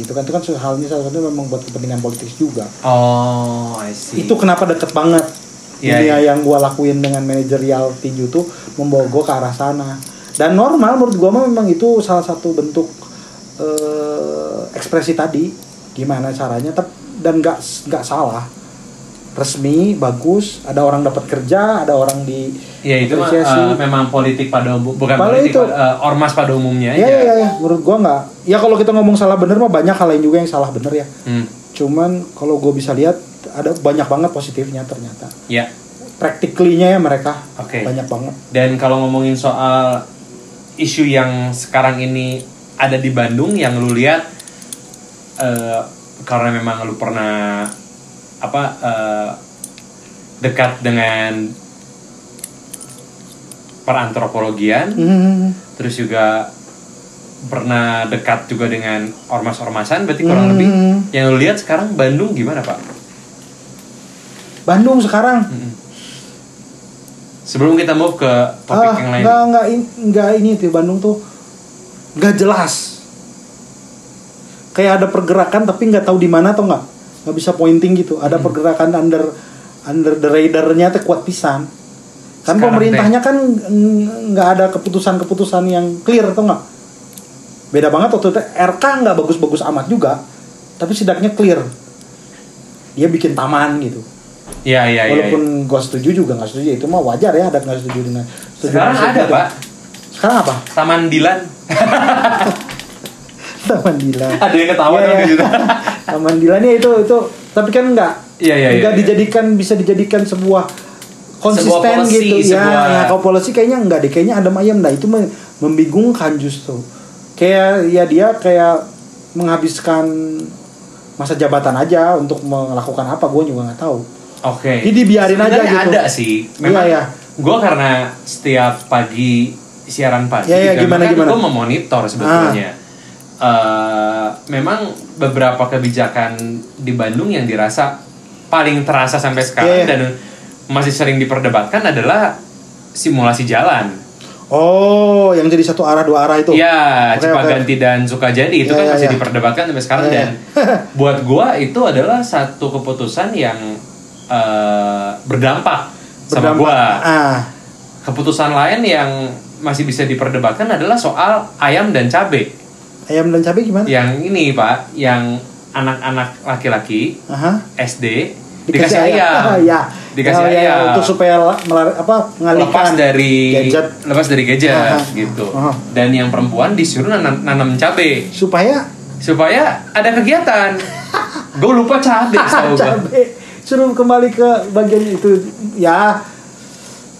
gitu kan. Itu kan halnya salah satu memang buat kepentingan politik juga. Oh, I see. itu kenapa deket banget. Iya, dunia iya. yang gua lakuin dengan manajerial tinju tuh membawa gua ke arah sana. Dan normal menurut gua mah memang itu salah satu bentuk eh, ekspresi tadi. Gimana caranya tep- dan nggak nggak salah resmi bagus ada orang dapat kerja ada orang di Ya itu mah, eh, memang politik pada umum bukan Paling politik itu. eh, ormas pada umumnya Ya, aja. ya, ya, ya. menurut gua nggak. Ya kalau kita ngomong salah bener mah banyak hal lain juga yang salah bener ya. Hmm. Cuman kalau gue bisa lihat ada banyak banget positifnya ternyata. Ya. Practically-nya ya mereka Oke. banyak banget. Dan kalau ngomongin soal isu yang sekarang ini ada di Bandung yang lu lihat eh, karena memang lu pernah apa eh, dekat dengan perantropologian, Hmm. terus juga pernah dekat juga dengan ormas-ormasan, berarti kurang Hmm. lebih yang lu lihat sekarang Bandung gimana pak? Bandung sekarang Mm-mm. Sebelum kita move ke topik ah, yang lain. nggak nggak in- nggak ini tuh Bandung tuh nggak jelas. kayak ada pergerakan tapi nggak tahu di mana atau nggak nggak bisa pointing gitu. Ada pergerakan under under the radarnya teh kuat pisan. Kan Sekarang pemerintahnya kan mm, nggak ada keputusan-keputusan yang clear atau nggak? Beda banget waktu itu RK nggak bagus-bagus amat juga tapi setidaknya clear. Dia bikin taman gitu. Iya iya iya. walaupun gue setuju juga nggak setuju. Itu mah wajar ya ada nggak setuju dengan setuju Sekarang ada pak. Sekarang apa? Taman Dilan. taman Dilan ada yang ketawa Iya, iya. situ. taman Dilan ya itu itu tapi kan nggak Iya, iya, iya, iya. dijadikan bisa dijadikan sebuah konsisten policy, gitu ya sebuah- ya kalau polisi kayaknya nggak deh kayaknya adem ayam nah itu mem- membingungkan justru kayak ya dia kayak menghabiskan masa jabatan aja untuk melakukan apa gue juga nggak tahu Oke. Jadi biarin aja gitu. ada sih. Memang Iya, iya. gue karena setiap pagi siaran pagi, Iya, iya, kan, gimana, kan gimana? gue memonitor sebetulnya. Eh, memang beberapa kebijakan di Bandung yang dirasa paling terasa sampai sekarang Iya, iya. dan masih sering diperdebatkan adalah simulasi jalan. oh yang jadi satu arah dua arah itu Iya, Oke, Cipaganti dan Sukajadi itu Iya, kan iya, masih iya. diperdebatkan sampai sekarang Iya, dan buat gua itu adalah satu keputusan yang eh, berdampak, sama Berdampak. gua. ah Keputusan lain yang masih bisa diperdebatkan adalah soal ayam dan cabe. Ayam dan cabai gimana Yang ini Pak, yang anak-anak laki-laki Aha. SD dikasih, ayam. ya Dikasih Oh, ya, ya, ayam. untuk supaya la- melar- apa mengalihkan lepas dari gadget lepas dari gadget Aha. gitu. Aha. Dan yang perempuan disuruh nanam, nanam cabe. supaya supaya ada kegiatan. Gue lupa cabe, tahu gue. cabai suruh kembali ke bagian itu ya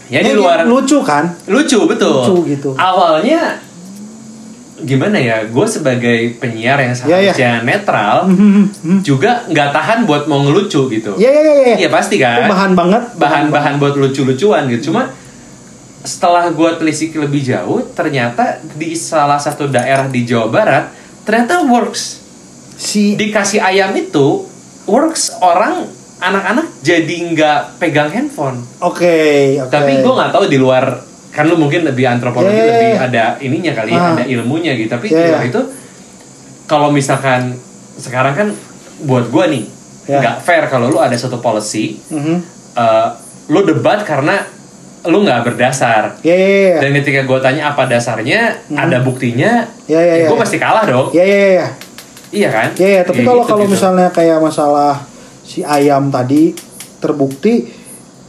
Ya di Ini luar lucu kan lucu betul. Lucu gitu. Awalnya gimana ya? Gue sebagai penyiar yang Ya, ya. seharusnya netral juga nggak tahan buat mau ngelucu gitu. ya ya ya ya Iya pasti Itu kan. bahan banget Bahan-bahan buat lucu-lucuan gitu. Cuma setelah gue telisik lebih jauh, ternyata di salah satu daerah di Jawa Barat ternyata works. si dikasih ayam itu works orang anak-anak jadi nggak pegang handphone oke oke tapi gue nggak tahu di luar kan lu mungkin lebih antropologi Yeah. lebih ada ininya kali ya Ah. ada ilmunya gitu tapi Yeah. luar itu kalau misalkan sekarang kan buat gue nih Yeah. nggak fair kalau lu ada satu policy Mhm. eh, lu debat karena lu nggak berdasar ya ya ya ya dan ketika gue tanya apa dasarnya ada buktinya Ya, ya, ya, gue ya. pasti kalah dong ya ya ya ya iya kan Ya, ya, tapi Ya kalau gitu, kalau gitu. misalnya kayak masalah si ayam tadi terbukti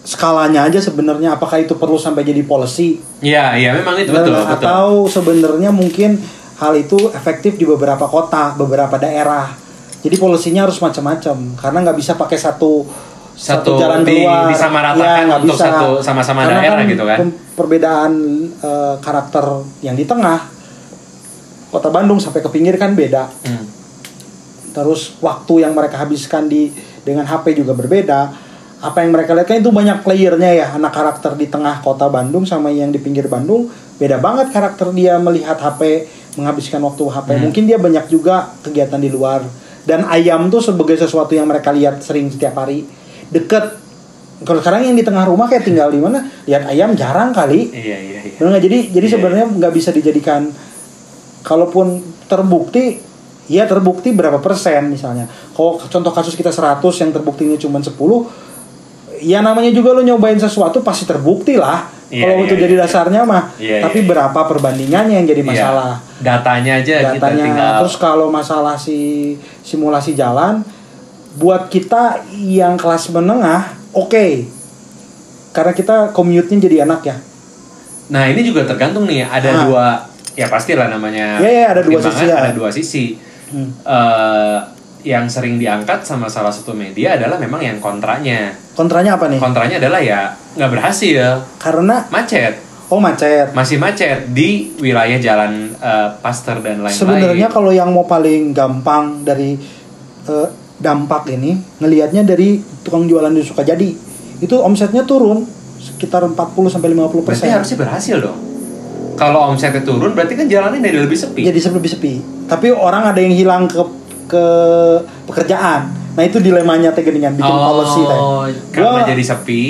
skalanya aja sebenarnya apakah itu perlu sampai jadi policy Iya, iya memang itu betul, Dan- betul. atau sebenarnya mungkin hal itu efektif di beberapa kota, beberapa daerah. Jadi polisinya harus macam-macam karena nggak bisa pakai satu Satu jalan di- keluar. disamaratakan nggak untuk satu sama-sama daerah gitu kan. Perbedaan eh, karakter yang di tengah kota Bandung sampai ke pinggir kan beda. Hmm. terus waktu yang mereka habiskan di dengan HP juga berbeda apa yang mereka lihat? Kan itu banyak playernya ya anak karakter di tengah kota Bandung sama yang di pinggir Bandung. Beda banget karakter dia melihat HP menghabiskan waktu HP Hmm. mungkin dia banyak juga kegiatan di luar. Dan ayam tuh sebagai sesuatu yang mereka lihat sering setiap hari. Deket. Kalau sekarang yang di tengah rumah kayak tinggal di mana? Lihat ayam jarang kali. Iya, iya, iya. Bener jadi jadi Iya. sebenarnya nggak bisa dijadikan. Kalaupun terbukti ya terbukti berapa persen misalnya. Kalau contoh kasus kita 100 yang terbuktinya cuma 10 ya namanya juga lo nyobain sesuatu pasti terbukti lah Iya, kalau iya, itu jadi iya. dasarnya mah Iya, tapi iya. berapa perbandingannya yang jadi Iya. masalah Datanya aja kita datanya tinggal. terus kalau masalah si simulasi jalan buat kita yang kelas menengah oke karena kita commute-nya jadi enak ya Nah ini juga tergantung nih ada Ah. dua ya pastilah namanya. Iya, iya, ada dua sisi ya. Ada dua sisi. Hmm. Eh, yang sering diangkat sama salah satu media adalah memang yang kontranya. kontranya apa nih Kontranya adalah ya nggak berhasil, karena macet, oh macet masih macet di wilayah jalan eh, Pasteur dan lain-lain. Sebenarnya kalau yang mau paling gampang dari eh, dampak ini ngelihatnya dari tukang jualan di Sukajadi itu omsetnya turun sekitar 40 sampai 50 berarti persen. harusnya berhasil dong. Kalau omsetnya turun berarti kan jalannya jadi lebih sepi. Jadi lebih sepi. Tapi orang ada yang hilang ke ke pekerjaan. Nah itu dilemanya teh dengan bikin policy teh. Oh, karena Gua- jadi sepi.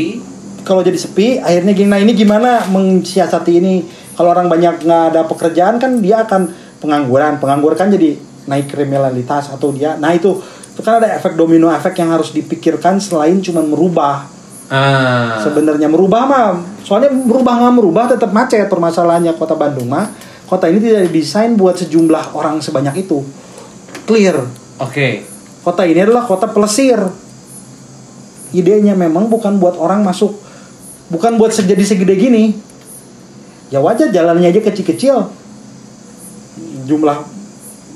Kalau jadi sepi, akhirnya gini. Nah ini gimana mensiasati ini? Kalau orang banyak nggak ada pekerjaan kan dia akan pengangguran. Pengangguran kan jadi naik kriminalitas atau dia nah itu itu kan ada efek domino efek yang harus dipikirkan selain cuma merubah Ah. sebenarnya merubah mah soalnya merubah nggak merubah tetap macet permasalahannya kota Bandung mah kota ini tidak didesain buat sejumlah orang sebanyak itu clear. Oke. kota ini adalah kota pelesir idenya memang bukan buat orang masuk bukan buat sejadi segede gini. Ya wajar jalannya aja kecil-kecil. Jumlah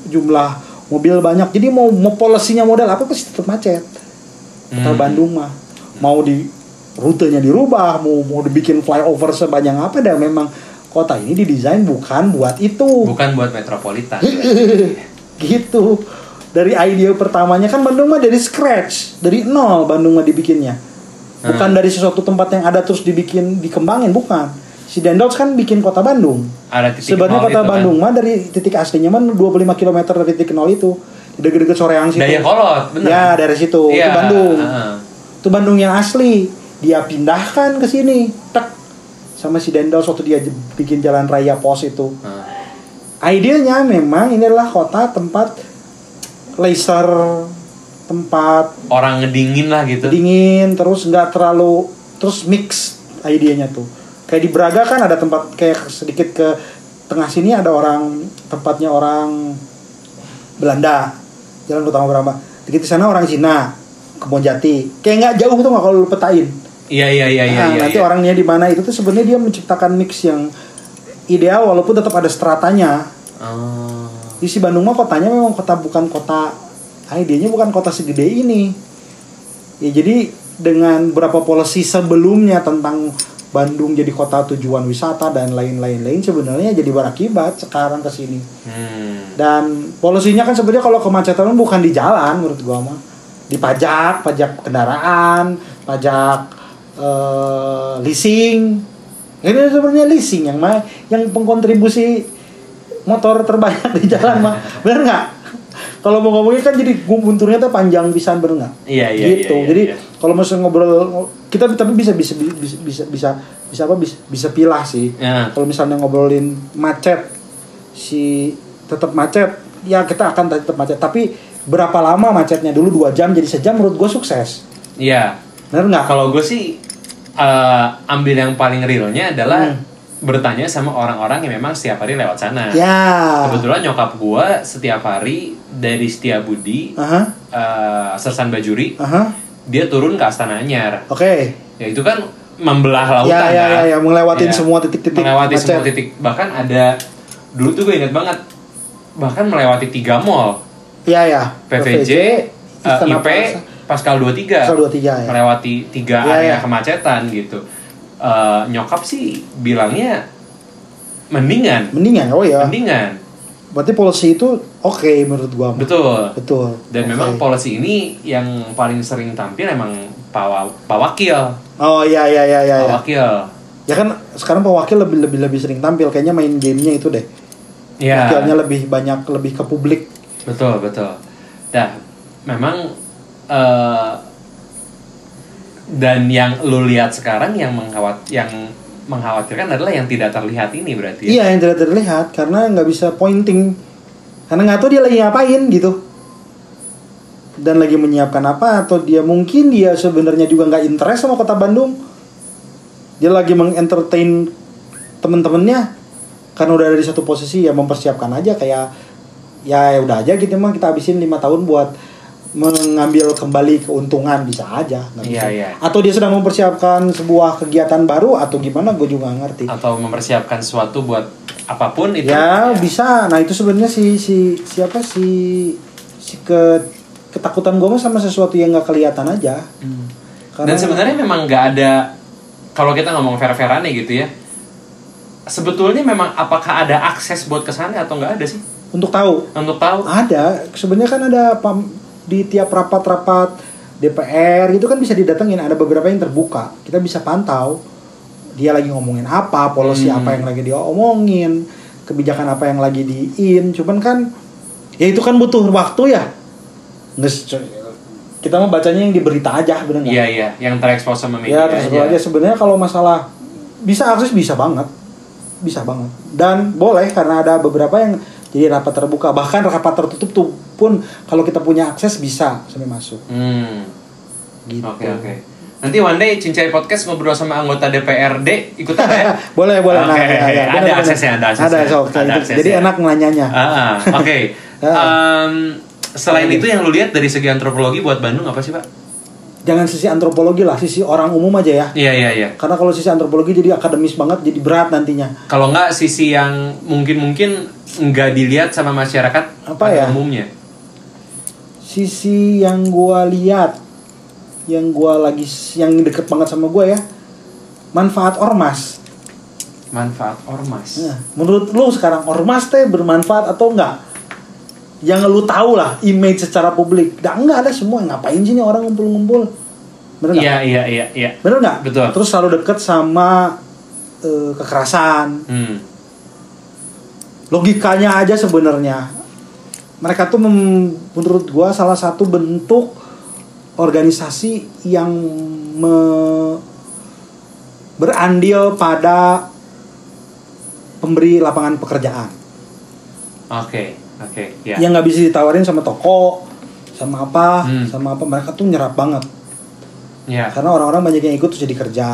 jumlah mobil banyak. Jadi mau mau polisinya model apa pasti tetap macet. Kota Hmm. Bandung mah. Mau di rutenya dirubah mau mau dibikin flyover sebanyak apa dan memang kota ini didesain bukan buat itu. Bukan buat metropolitan. gitu. Dari ide pertamanya kan Bandung mah dari scratch dari nol Bandung mah dibikinnya. Bukan dari sesuatu tempat yang ada terus dibikin dikembangin bukan. Si Dendels kan bikin kota Bandung. Ada titik sebenarnya kota itu kan. Bandung mah dari titik aslinya mah 25 km dari titik nol itu. Di deket-deket Soreang situ. Dayakolot, bener. ya dari situ Iya, itu Bandung. heeh. itu Bandung yang asli. Dia pindahkan ke sini tek. Sama si Dendels waktu dia bikin jalan raya pos itu. Heeh. Idenya memang ini adalah kota tempat laser tempat Orang ngedingin lah gitu. dingin terus nggak terlalu terus mix idenya tuh kayak di Braga kan ada tempat kayak sedikit ke tengah sini ada orang tempatnya orang Belanda jalan utama Brahma dikit di sana orang Cina Kebon Jati kayak nggak jauh tuh nggak kalau lu petain Iya iya iya iya. Nah, iya, nanti iya. orangnya di mana itu tuh sebenarnya dia menciptakan mix yang ideal walaupun tetap ada stratanya Oh. di si Bandung mah kotanya memang kota bukan kota idenya bukan kota segede ini ya jadi dengan beberapa polisi sebelumnya tentang Bandung jadi kota tujuan wisata dan lain-lain lain sebenarnya jadi berakibat sekarang ke sini Hmm. dan polisinya kan sebenarnya kalau kemacetan bukan di jalan menurut gua mah di pajak pajak kendaraan pajak eh, leasing ini sebenarnya leasing yang mah yang pengkontribusi motor terbanyak di jalan mah bener nggak? Kalau mau ngomongin kan jadi gunturnya tuh panjang pisan bener nggak? Iya, iya, gitu. iya, iya, jadi iya. kalau misalnya ngobrol kita tapi bisa bisa bisa bisa bisa bisa apa? Bisa bisa pilah sih. Ya. kalau misalnya ngobrolin macet si tetap macet ya kita akan tetap macet. Tapi berapa lama macetnya? Dulu dua jam jadi sejam menurut gue sukses. Iya. bener nggak? Kalau gue sih eh, ambil yang paling realnya adalah Hmm. Bertanya sama orang-orang yang memang setiap hari lewat sana. ya Kebetulan nyokap gue setiap hari dari Setiabudi, Aha, eh Sersan Bajuri, aha, dia turun ke Astana Anyar. oke Ya itu kan membelah lautan ya, ya, kan. ya, ya, melewatin Ya. semua titik-titik Melewati macet. semua titik. Bahkan ada dulu tuh gue inget banget. Bahkan melewati tiga mall. ya ya PVJ, eh, Istana IP. Pascal 23. Pascal 23, ya. Melewati tiga Ya, area ya. kemacetan gitu. Eh, nyokap sih bilangnya mendingan. mendingan oh ya Mendingan. berarti polisi itu oke menurut gua. Betul. betul Dan Oke. memang polisi ini yang paling sering tampil emang Pak, Pak Wakil. oh ya ya ya ya Pak. Wakil. ya kan sekarang Pak Wakil lebih lebih lebih sering tampil kayaknya main gamenya itu deh Ya. Wakilnya lebih banyak lebih ke publik Betul, betul. Nah, memang eh dan yang lu lihat sekarang yang menghawat yang mengkhawatirkan adalah yang tidak terlihat ini berarti. ya? Iya yang tidak terlihat karena nggak bisa pointing karena nggak tahu dia lagi ngapain gitu dan lagi menyiapkan apa atau dia mungkin dia sebenarnya juga nggak interest sama kota Bandung dia lagi mengentertain temen-temennya karena udah ada di satu posisi ya mempersiapkan aja kayak ya ya udah aja gitu emang kita habisin lima tahun buat mengambil kembali keuntungan bisa aja nggak Iya, bisa. iya. atau dia sedang mempersiapkan sebuah kegiatan baru atau gimana gue juga ngerti Atau mempersiapkan sesuatu buat apa pun itu. ya bisa nah itu sebenarnya si si siapa si si ke ketakutan gue mah sama sesuatu yang nggak kelihatan aja Hmm. Karena- Dan sebenarnya memang nggak ada kalau kita ngomong fair-fairannya gitu ya. Sebetulnya memang apakah ada akses buat ke sana atau nggak ada sih? untuk tahu Untuk tahu. ada sebenarnya kan ada pam, di tiap rapat-rapat DPR itu kan bisa didatengin ada beberapa yang terbuka. Kita bisa pantau dia lagi ngomongin apa polisi Hmm. apa yang lagi dia omongin kebijakan apa yang lagi di in cuman kan ya itu kan butuh waktu ya. Nges- kita mau bacanya yang di berita aja bener nggak? Iya, iya, yang terekspos sama media ya terus aja. Sebenarnya kalau masalah bisa akses bisa banget. Bisa banget. Dan boleh karena ada beberapa yang jadi rapat terbuka bahkan rapat tertutup tuh pun kalau kita punya akses bisa sampai masuk Hmm. gitu Oke oke. Nanti one day Cincai Podcast ngobrol sama anggota DPRD ikut apa ya? boleh boleh Oke, nah ya, ya. ada Bener, bener. aksesnya, ada aksesnya. ada so, Ada aksesnya. jadi enak nanyanya Ah, ah, oke. Em, selain itu yang lu lihat dari segi antropologi buat Bandung apa sih pak? Jangan sisi antropologi lah sisi orang umum aja ya Iya iya iya. karena kalau sisi antropologi jadi akademis banget jadi berat nantinya Kalau nggak sisi yang mungkin mungkin nggak dilihat sama masyarakat Apa ya? umumnya. sisi yang gua lihat yang gua lagi yang deket banget sama gua ya manfaat ormas Manfaat ormas. Nah, menurut lu sekarang ormas teh bermanfaat atau enggak yang lu tahu lah image secara publik. Dah enggak ada semua. Ngapain sih nih orang ngumpul-ngumpul? Bener Iya iya iya iya. bener nggak? Betul. terus selalu deket sama eh, kekerasan. Hmm. logikanya aja sebenarnya. Mereka tuh mem- menurut gua salah satu bentuk organisasi yang me- berandil pada pemberi lapangan pekerjaan. Oke oke ya. yang nggak bisa ditawarin sama toko sama apa Hmm. sama apa mereka tuh nyerap banget Ya. karena orang-orang banyak yang ikut terus jadi kerja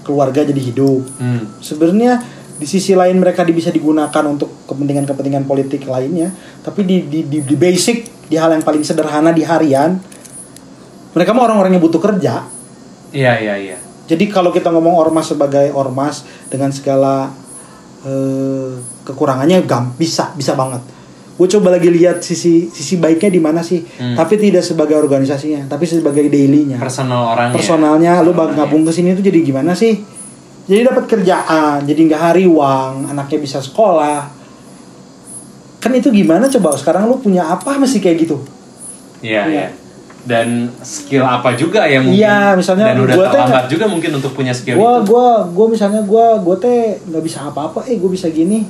keluarga jadi hidup Hmm. sebenarnya di sisi lain mereka bisa digunakan untuk kepentingan-kepentingan politik lainnya tapi di, di, di, di basic di hal yang paling sederhana di harian mereka mah orang-orang yang butuh kerja Iya iya iya. jadi kalau kita ngomong ormas sebagai ormas dengan segala eh, kekurangannya gam bisa bisa banget gue coba lagi lihat sisi sisi baiknya di mana sih Hmm. tapi tidak sebagai organisasinya tapi sebagai dailynya Personal orangnya. personalnya lu bang gabung ke sini tuh jadi gimana sih jadi dapat kerjaan jadi nggak hari uang anaknya bisa sekolah kan itu gimana coba sekarang lu punya apa masih kayak gitu Iya Iya. iya. Dan skill apa juga yang mungkin Iya, misalnya dan udah gua teh terlambat juga mungkin untuk punya skill gua itu. gua gua misalnya gua gua teh nggak bisa apa-apa eh gua bisa gini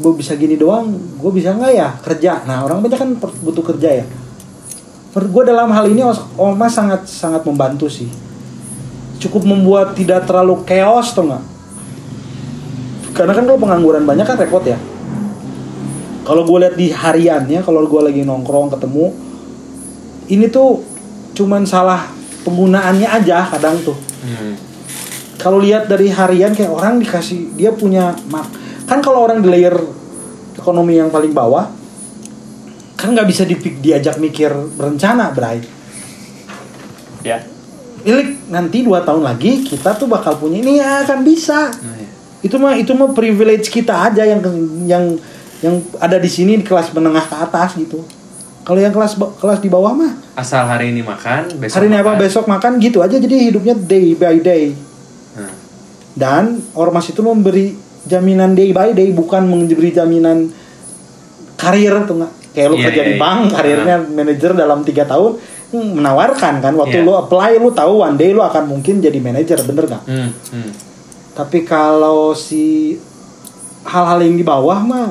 gua bisa gini doang gua bisa nggak ya? Kerja. Nah orang banyak kan butuh kerja ya. Gua dalam hal ini Omas sangat sangat membantu sih. Cukup membuat tidak terlalu chaos tuh nggak? Karena kan kalau pengangguran banyak kan repot ya. Kalau gue lihat di hariannya kalau gue lagi nongkrong ketemu ini tuh cuman salah penggunaannya aja kadang tuh. Hmm. kalau lihat dari harian kayak orang dikasih dia punya mak kan kalau orang di layer ekonomi yang paling bawah kan nggak bisa dipik diajak mikir berencana Bray Ya. Ilik nanti dua tahun lagi kita tuh bakal punya ini ya akan bisa Nah, ya. itu mah itu mah privilege kita aja yang yang yang ada di sini di kelas menengah ke atas gitu kalau yang kelas kelas di bawah mah Asal hari ini makan, besok hari ini apa makan. besok makan gitu aja jadi hidupnya day by day Nah, dan ormas itu memberi jaminan day by day bukan memberi jaminan karir tuh nggak kayak lu Iya, kerja iya, di iya. bank karirnya manajer dalam tiga tahun hmm, menawarkan kan waktu Iya. lu apply lu tahu one day lu akan mungkin jadi manajer bener nggak hmm, hmm. tapi kalau si hal-hal yang di bawah mah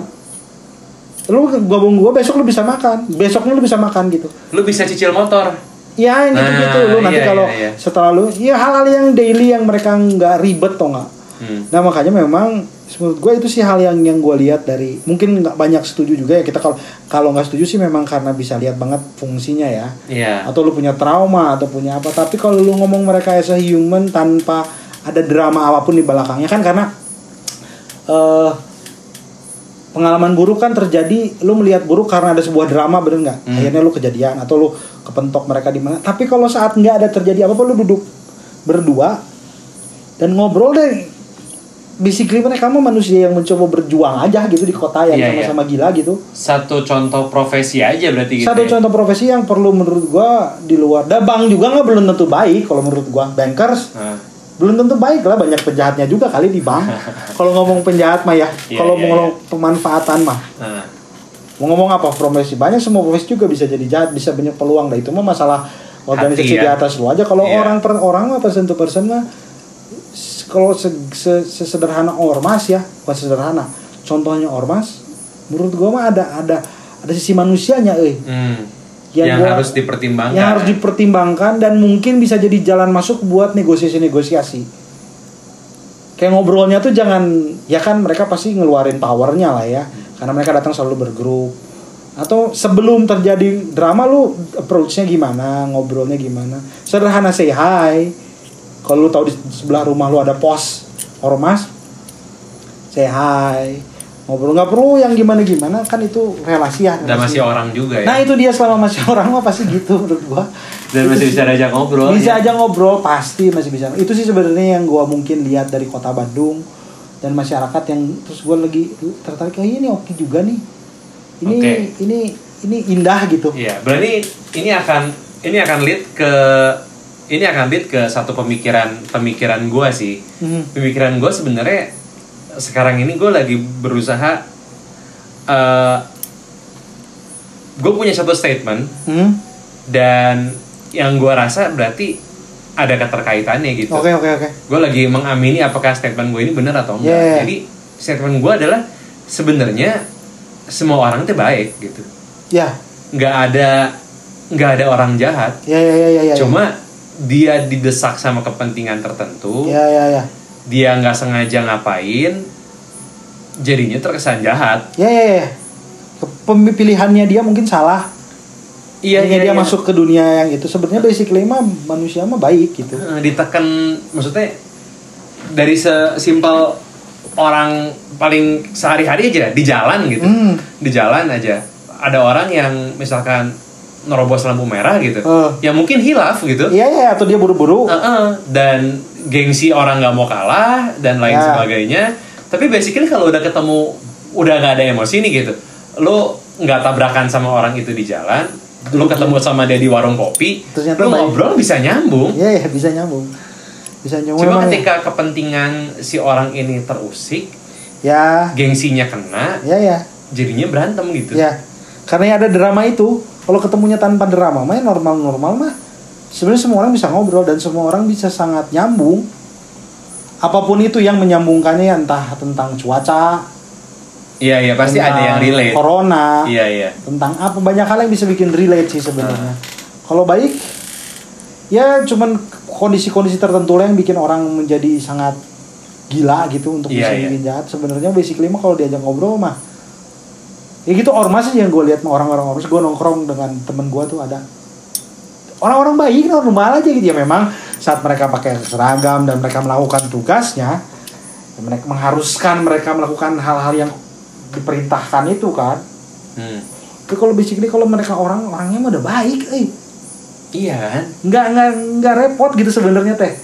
lu gabung gua besok lu bisa makan besoknya lu bisa makan gitu Lu bisa cicil motor. ya yang gitu gitu Nah, lu nanti iya, kalau iya, iya. setelah lu ya hal-hal yang daily yang mereka nggak ribet toh nggak Hmm. Nah makanya memang menurut gue itu sih hal yang yang gue lihat dari mungkin nggak banyak setuju juga ya kita kalau kalau nggak setuju sih memang karena bisa lihat banget fungsinya ya Iya. atau lu punya trauma atau punya apa tapi kalau lu ngomong mereka as a human tanpa ada drama apa pun di belakangnya kan karena eh pengalaman buruk kan terjadi lu melihat buruk karena ada sebuah drama bener nggak Hmm. akhirnya lu kejadian atau lu kepentok mereka di mana tapi kalau saat nggak ada terjadi apa apa lu duduk berdua dan ngobrol deh basically mereka mah manusia yang mencoba berjuang aja gitu di kota yang Iya, sama-sama gila gitu Satu contoh profesi aja berarti gitu. satu ya? contoh profesi yang perlu menurut gua di luar da bank juga nggak belum tentu baik kalau menurut gua bankers Nah, belum tentu baik lah banyak penjahatnya juga kali di bank kalau ngomong penjahat mah ya Iya, kalau mau ngomong pemanfaatan mah nah. mau ngomong apa profesi banyak semua profesi juga bisa jadi jahat bisa banyak peluang dah itu mah masalah organisasi Hati, di ya. atas lu aja kalau Iya. orang per orang mah person to person mah kalau se, se- sesederhana ormas ya bukan sederhana contohnya ormas menurut gua mah ada ada ada sisi manusianya eh Hmm. Yang Yang, gua- harus dipertimbangkan. yang harus dipertimbangkan dan mungkin bisa jadi jalan masuk buat negosiasi-negosiasi. kayak ngobrolnya tuh jangan ya kan mereka pasti ngeluarin powernya lah ya karena mereka datang selalu bergrup atau sebelum terjadi drama lu approach-nya gimana ngobrolnya gimana sederhana say hi kalau lu tahu di sebelah rumah lu ada pos ormas say hi ngobrol nggak perlu yang gimana gimana kan itu relasi ya Dan masih orang juga ya. nah itu dia selama masih orang mah pasti gitu menurut gua Dan Itu masih sih. bisa diajak ngobrol. bisa ya. aja ngobrol pasti masih bisa itu sih sebenarnya yang gua mungkin lihat dari kota Bandung dan masyarakat yang terus gua lagi tertarik oh ini oke juga nih ini Oke. ini ini indah gitu Iya, berarti ini akan ini akan lead ke ini akan lead ke satu pemikiran pemikiran gua sih. Hmm. Pemikiran gua sebenarnya sekarang ini gue lagi berusaha eh gue punya satu statement Hmm. dan yang gua rasa berarti ada keterkaitannya gitu. oke oke oke Gue lagi mengamini apakah statement gue ini benar atau enggak. Yeah. Jadi statement gue adalah sebenarnya semua orang itu baik gitu. ya Nggak ada nggak ada orang jahat. ya ya ya ya ya Cuma dia didesak sama kepentingan tertentu, ya ya ya. dia nggak sengaja ngapain, jadinya terkesan jahat. ya ya ya. Pemilihannya dia mungkin salah. Iya, iya, dia iya. masuk ke dunia yang itu. Sebenarnya basically mah manusia mah baik gitu. Eh, ditekan maksudnya dari sesimpel orang paling sehari-hari aja di jalan gitu. Hmm. di jalan aja. Ada orang yang misalkan nerobos lampu merah gitu Eh. ya mungkin hilaf gitu iya ya atau dia buru-buru Heeh. dan gengsi orang nggak mau kalah dan lain Ya. sebagainya tapi basically kalau udah ketemu udah nggak ada emosi nih gitu lo nggak tabrakan sama orang itu di jalan lo ketemu sama dia di warung kopi Ternyata lo baik. ngobrol bisa nyambung Iya, ya, bisa nyambung. Bisa nyambung. Cuma Memang ketika kepentingan si orang ini terusik, ya. gengsinya kena, Ya, ya, jadinya berantem gitu. ya. Karena ya ada drama itu. Kalau ketemunya tanpa drama, mah ya normal-normal mah. Sebenarnya semua orang bisa ngobrol dan semua orang bisa sangat nyambung. Apa pun itu yang menyambungkannya entah tentang cuaca, Iya iya pasti ada yang relate. Corona, Iya iya. tentang apa banyak hal yang bisa bikin relate sih sebenarnya. Kalau baik ya cuman kondisi-kondisi tertentu lah yang bikin orang menjadi sangat gila gitu untuk Iya, bisa iya. bikin jahat. Sebenarnya basically mah kalau diajak ngobrol mah ya gitu ormas sih yang gue lihat orang-orang ormas gue nongkrong dengan temen gue tuh ada orang-orang baik normal aja gitu ya memang saat mereka pakai seragam dan mereka melakukan tugasnya ya mereka mengharuskan mereka melakukan hal-hal yang diperintahkan itu kan Hmm. tapi kalau basically kalau mereka orang orangnya mah udah baik, eh Iya kan? nggak nggak nggak repot gitu sebenarnya teh.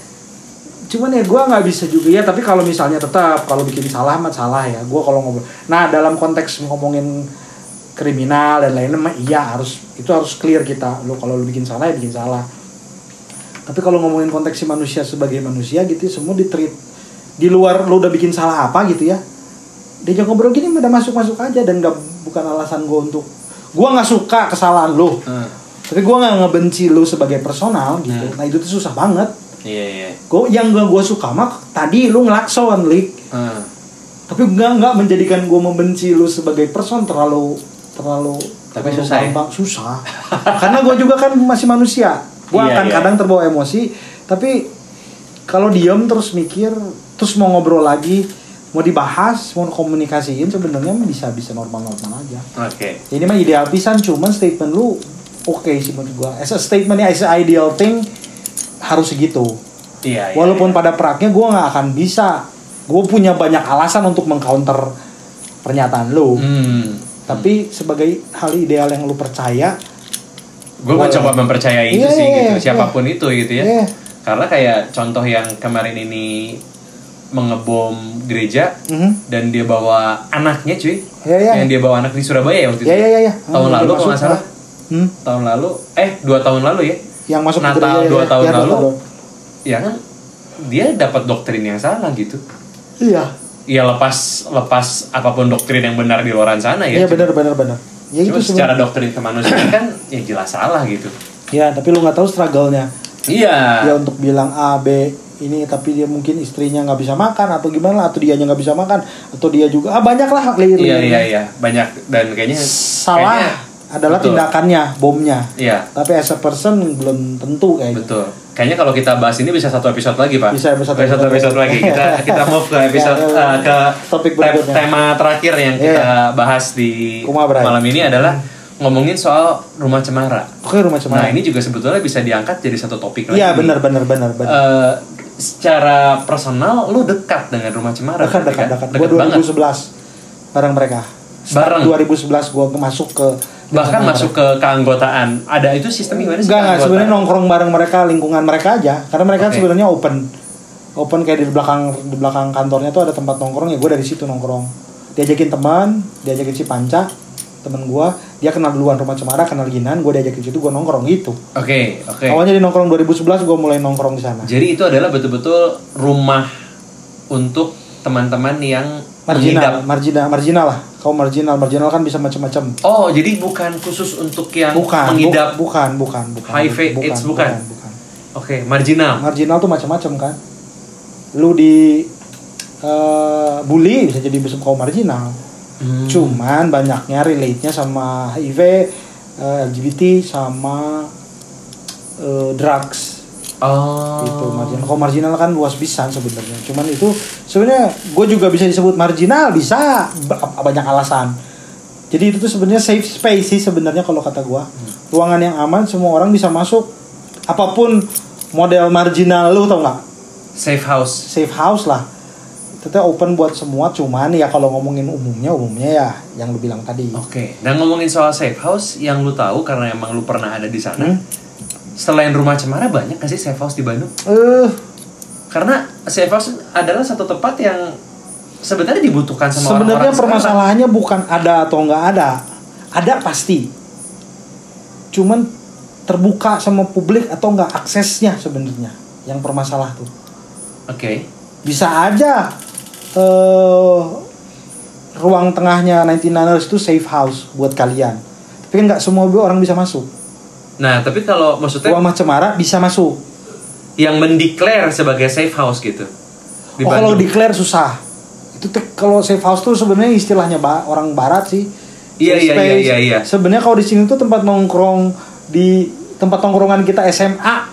Cuman ya gue nggak bisa juga ya. Tapi kalau misalnya tetap kalau bikin salah mah salah ya. Gue kalau ngobrol. Nah dalam konteks ngomongin kriminal dan lain-lain mah iya harus itu harus clear kita. Lo kalau lo bikin salah ya bikin salah. Tapi kalau ngomongin konteks si manusia sebagai manusia gitu semua di treat di luar lo udah bikin salah apa gitu ya. Dia ngobrol gini udah masuk-masuk aja dan nggak bukan alasan gue untuk gue nggak suka kesalahan lo Hmm. tapi gue nggak ngebenci lu sebagai personal gitu Hmm. nah itu tuh susah banget Iya iya. gue yang gak gue suka mah tadi lu ngelakson lik Hmm. tapi nggak nggak menjadikan gue membenci lu sebagai person terlalu terlalu Tapi terlalu susah ya? gampang. susah karena gue juga kan masih manusia gue Iya, akan iya. kadang terbawa emosi tapi kalau diem terus mikir terus mau ngobrol lagi mau dibahas mau komunikasiin sebenarnya bisa bisa normal normal aja Oke. ini mah ideal pisan cuman statement lu oke sih menurut gua as a statement as a ideal thing harus segitu Iya iya. walaupun iya. pada praknya gua nggak akan bisa gue punya banyak alasan untuk mengcounter pernyataan lu Hmm. tapi sebagai hal ideal yang lu percaya Gue mencoba mempercayai itu Iya, sih iya, gitu. iya. Siapa pun itu gitu ya. Iya. Karena kayak contoh yang kemarin ini mengebom gereja mhm. dan dia bawa anaknya cuy. Iya, iya. Yang dia bawa anak di Surabaya ya waktu itu. ya ya ya ya Tahun Hmm, lalu kalau nggak salah. hmm. Tahun lalu eh dua tahun lalu ya. Yang masuk Natal gereja ya, dua ya. tahun Ya, lalu. Ya kan dia dapat doktrin yang salah gitu. iya Ya lepas lepas apa pun doktrin yang benar di luar sana ya. iya benar benar benar ya Cuma itu secara sebenarnya doktrin kemanusiaan kan ya jelas salah gitu. ya tapi lu nggak tahu struggle-nya Iya. dia untuk bilang A B ini tapi dia mungkin istrinya nggak bisa makan atau gimana atau dianya nggak bisa makan atau dia juga ah banyak lah Iya iya iya banyak dan kayaknya salah kayaknya- adalah betul. tindakannya bomnya Iya tapi as a person belum tentu kayak gitu betul. kayaknya kalau kita bahas ini bisa satu episode lagi pak. Bisa episode- Bisa satu episode lagi. Kita kita move ke episode Ya, ya, eh, ke topik te- berikutnya. tema terakhir yang Iya. kita bahas di malam ini adalah ngomongin soal rumah cemara. Oke rumah cemara. Nah ini juga sebetulnya bisa diangkat jadi satu topik lagi. Iya benar benar benar benar. Eh, secara personal lu dekat dengan rumah cemara dekat berarti dekat kan? dekat. Gua banget 2011 bareng mereka. Start Bareng? 2011 gua masuk ke bahkan lingkungan masuk ke keanggotaan. Ada itu sistem gimana sih Enggak, sebenarnya nongkrong bareng mereka lingkungan mereka aja. Karena mereka Oke. sebenarnya open. Open kayak di belakang di belakang kantornya tuh ada tempat nongkrong ya gue dari situ nongkrong. Diajakin teman diajakin si Panca temen gue dia kenal duluan rumah cemara kenal ginan gue diajakin situ gue nongkrong gitu. Oke oke. Awalnya di nongkrong 2011 gue mulai nongkrong di sana. Jadi itu adalah betul-betul rumah untuk teman-teman yang marginal. Marginal marginal lah. Kau marginal marginal kan bisa macam-macam. Oh jadi bukan khusus untuk yang bukan mengidap bu- bukan bukan. bukan HIV, AIDS bukan? bukan. oke marginal. Marginal tuh macam-macam kan. Lu di eh, bully bisa jadi besok kaum marginal. Hmm. cuman banyaknya relate-nya sama HIV eh, LGBT sama eh, drugs oh. Gitu marginal. Kalau marginal kan luas bisa sebenarnya. Cuman itu sebenarnya gue juga bisa disebut marginal bisa. Ba- banyak alasan. Jadi itu tuh sebenarnya safe space sih sebenarnya kalau kata gue ruangan yang aman semua orang bisa masuk. Apa pun model marginal lu tau nggak? Safe house. Safe house lah. Itu tuh open buat semua cuman ya kalau ngomongin umumnya umumnya ya yang lu bilang tadi. Oke. Dan ngomongin soal safe house yang lu tahu karena emang lu pernah ada di sana Hmm? Selain rumah cemara banyak gak sih safe house di Bandung? Eh. Karena safe house adalah satu tempat yang sebenarnya dibutuhkan sama sebenarnya orang-orang sekarang. permasalahannya bukan ada atau nggak ada. Ada pasti. Cuman terbuka sama publik atau nggak aksesnya sebenarnya yang permasalah tuh. Oke. bisa aja eh ruang tengahnya 99ers itu safe house buat kalian. Tapi kan nggak semua orang bisa masuk Nah, tapi kalau maksudnya ruang cemara bisa masuk yang mendeklar sebagai safe house gitu. Di oh kalau declare susah itu tuh kalau safe house tuh sebenarnya istilahnya ba- orang barat sih Iya, iya, iya, iya, iya. sebenarnya kalau di sini tuh tempat nongkrong di tempat nongkrongan kita SMA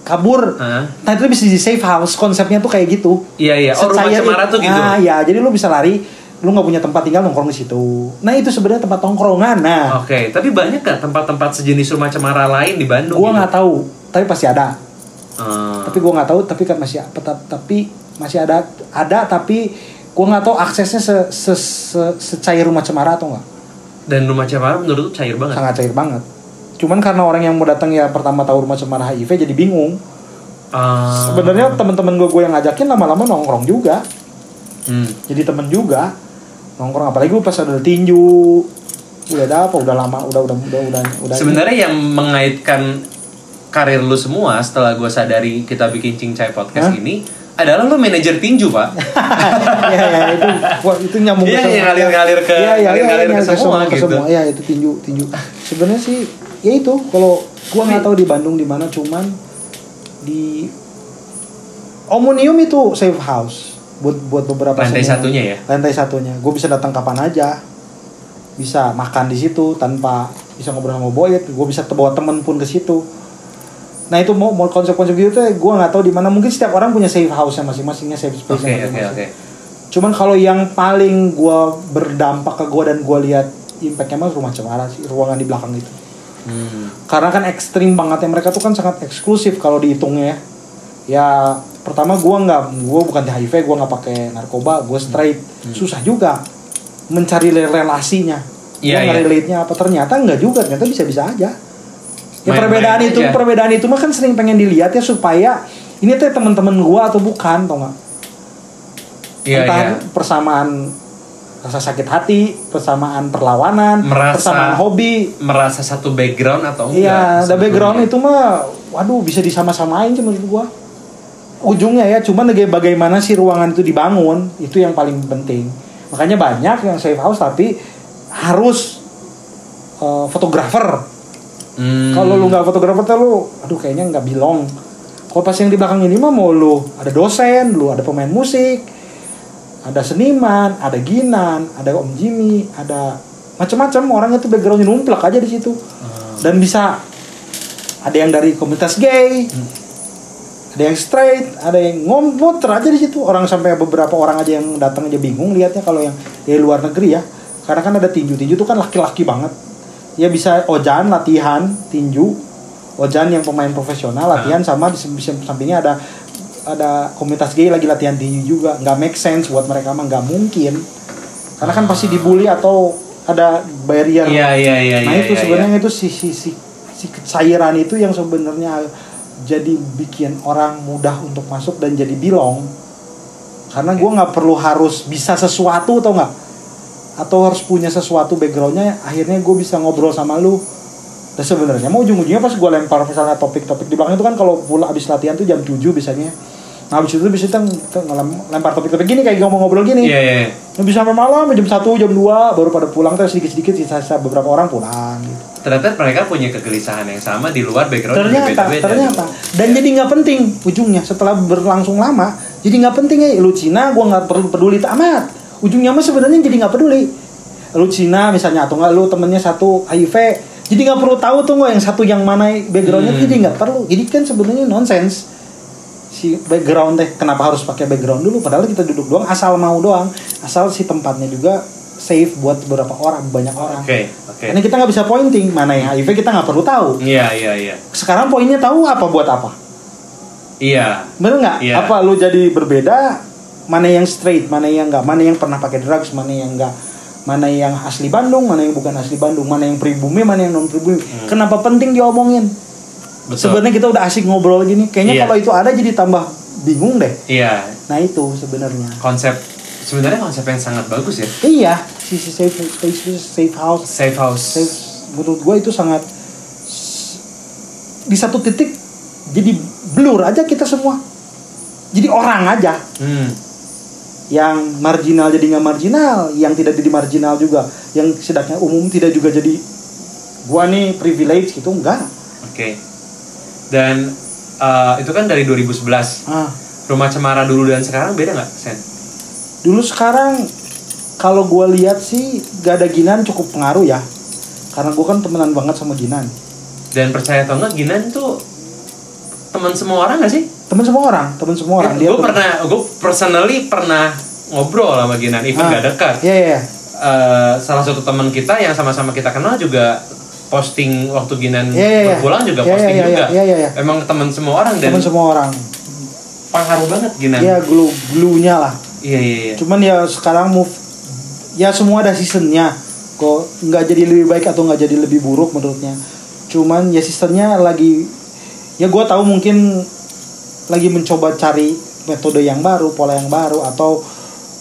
kabur Hah? nah itu bisa di safe house konsepnya tuh kayak gitu Iya, iya. Oh, rumah cemara tuh gitu. ah ya jadi lu bisa lari lu nggak punya tempat tinggal nongkrong di situ. Nah itu sebenarnya tempat nongkrongan nah. Oke, tapi banyak kan tempat-tempat sejenis rumah cemara lain di Bandung? gua gitu? nggak tahu tapi pasti ada. Eh, tapi gua nggak tahu tapi kan masih tapi masih ada ada tapi gua nggak tahu aksesnya se, se, se- secair rumah cemara atau enggak dan rumah cemara menurut tuh cair banget. sangat cair banget. Cuman karena orang yang mau datang ya pertama tahu rumah cemara HIV jadi bingung. Eh, sebenarnya teman-teman gue gue yang ngajakin lama-lama nongkrong juga. Hmm. jadi temen juga nongkrong apalagi gue pas ada tinju udah ada apa udah lama udah udah udah udah udah Sebenarnya yang mengaitkan karir lu semua setelah gue sadari kita bikin cincai podcast Hah? ini adalah lu manajer tinju pak. ya ya itu wah, itu nyambung Iya, semua. iya, ngalir-ngalir ke- Iya, iya, ngalir-ngalir iya, ke iya, semua ke gitu. semua. Iya, itu tinju tinju sebenarnya sih ya itu kalau gua nggak tahu di Bandung di mana cuman di Omnium itu safe house buat buat beberapa Lantai senior. satunya ya? lantai satunya gue bisa datang kapan aja bisa makan di situ tanpa bisa ngobrol sama Boyd gue bisa bawa temen pun ke situ nah itu mau mau konsep-konsep gitu tuh gue nggak tahu di mana mungkin setiap orang punya safe house nya masing-masingnya safe space Oke oke oke. cuman kalau yang paling gue berdampak ke gue dan gue lihat impactnya mah rumah cemara sih ruangan di belakang itu Hmm. karena kan ekstrim banget ya mereka tuh kan sangat eksklusif kalau dihitungnya ya ya pertama gue nggak gue bukan di HIV gue nggak pakai narkoba gue straight susah juga mencari relasinya Iya, nggak iya. relate nya apa ternyata nggak juga ternyata bisa bisa aja ya Main-main perbedaan itu aja. perbedaan itu mah kan sering pengen dilihat ya supaya ini tuh teman-teman gue atau bukan tau nggak Iya entah iya. persamaan rasa sakit hati persamaan perlawanan Merasa- persamaan hobi Merasa satu background atau enggak? Iya, ada background itu mah, waduh bisa disama-samain sih menurut gua. Ujungnya ya, cuman baga- bagaimana sih ruangan itu dibangun, itu yang paling penting. Makanya banyak yang safe house tapi harus eh, fotografer. Hmm. Kalau lu nggak fotografer tuh lu, aduh kayaknya nggak belong. Kalau pas yang di belakang ini mah mau lu ada dosen, lu ada pemain musik, ada seniman, ada Ginan, ada Om Jimmy, ada macam-macam orang itu backgroundnya numplak aja di situ Hmm. dan bisa ada yang dari komunitas gay ada yang straight ada yang ngomot aja di situ. Orang sampai beberapa orang aja yang datang aja bingung lihatnya kalau yang dari luar negeri ya. Karena kan ada tinju tinju itu kan laki-laki banget. Ya bisa ojan latihan tinju. Ojan yang pemain profesional latihan sama di sampingnya ada ada komunitas gay lagi latihan tinju juga. Nggak make sense buat mereka mah nggak mungkin. Karena kan pasti dibully atau ada barrier. Iya iya iya. nah iya, itu iya, sebenarnya itu si si si si cairan itu yang sebenarnya jadi bikin orang mudah untuk masuk dan jadi bilong. Karena gue nggak perlu harus bisa sesuatu atau nggak? Atau harus punya sesuatu backgroundnya akhirnya gue bisa ngobrol sama lu. Dan sebenarnya mau ujung-ujungnya pas gue lempar misalnya topik-topik di belakang itu kan kalau pulang abis latihan tuh jam 7 biasanya nah abis itu bisa kita lempar topik-topik gini kayak ngomong-ngobrol gini Iya iya. iya. Lebih sampai malam jam 1, jam 2 baru pada pulang terus sedikit-sedikit sisa-sisa beberapa orang pulang gitu. Ternyata mereka punya kegelisahan yang sama di luar background Ternyata, beda-beda. ternyata dan jadi nggak penting ujungnya setelah berlangsung lama jadi nggak penting ya lu Cina gua nggak perlu peduli amat ujungnya mah sebenarnya jadi nggak peduli lu Cina misalnya atau nggak lu temennya satu HIV jadi nggak perlu tahu tuh nggak yang satu yang mana backgroundnya Hmm. jadi nggak perlu jadi kan sebenarnya nonsens si background teh kenapa harus pakai background dulu? Padahal kita duduk doang asal mau doang. Asal si tempatnya juga safe buat beberapa orang banyak orang. Oke oke. karena kita nggak bisa pointing mana yang HIV kita nggak perlu tahu. Iya iya iya. sekarang poinnya tahu apa buat apa? Iya. bener nggak? Iya. apa lu jadi berbeda mana yang straight mana yang nggak? Mana yang pernah pakai drugs mana yang nggak? Mana yang asli Bandung mana yang bukan asli Bandung? Mana yang pribumi mana yang non pribumi kenapa penting diomongin? Hmm. Betul. sebenarnya kita udah asik ngobrol gini kayaknya Iya. kalau itu ada jadi tambah bingung deh Iya. nah itu sebenarnya Konsep sebenarnya konsep yang sangat bagus ya. iya sisi safe safe safe house Safe house. safe menurut gue itu sangat di satu titik jadi blur aja kita semua jadi orang aja Hmm. yang marginal jadi nggak marginal yang tidak jadi marginal juga yang setidaknya umum tidak juga jadi gua nih privilege gitu enggak Oke. Dan eh, itu kan dari 2011. ah Rumah Cemara dulu dan sekarang beda nggak, Sen? dulu sekarang kalau gua lihat sih gak ada Ginan cukup pengaruh ya karena gua kan temenan banget sama Ginan Dan percaya atau enggak, Ginan tuh teman semua orang nggak sih? temen semua orang temen semua orang gue tuh- pernah, gue personally pernah ngobrol sama Ginan, even Ah, gak dekat. iya iya iya. Eh, salah satu teman kita yang sama-sama kita kenal juga posting waktu Ginan Iya, iya, iya. berpulang juga Iya, posting iya, iya, juga. iya, iya, iya. Emang teman semua orang dan temen semua orang pengaruh banget Ginan. ya glue glue nya lah Iya iya iya. cuman ya sekarang move ya semua ada seasonnya kok nggak jadi lebih baik atau nggak jadi lebih buruk menurutnya cuman ya seasonnya lagi ya gue tahu mungkin lagi mencoba cari metode yang baru pola yang baru atau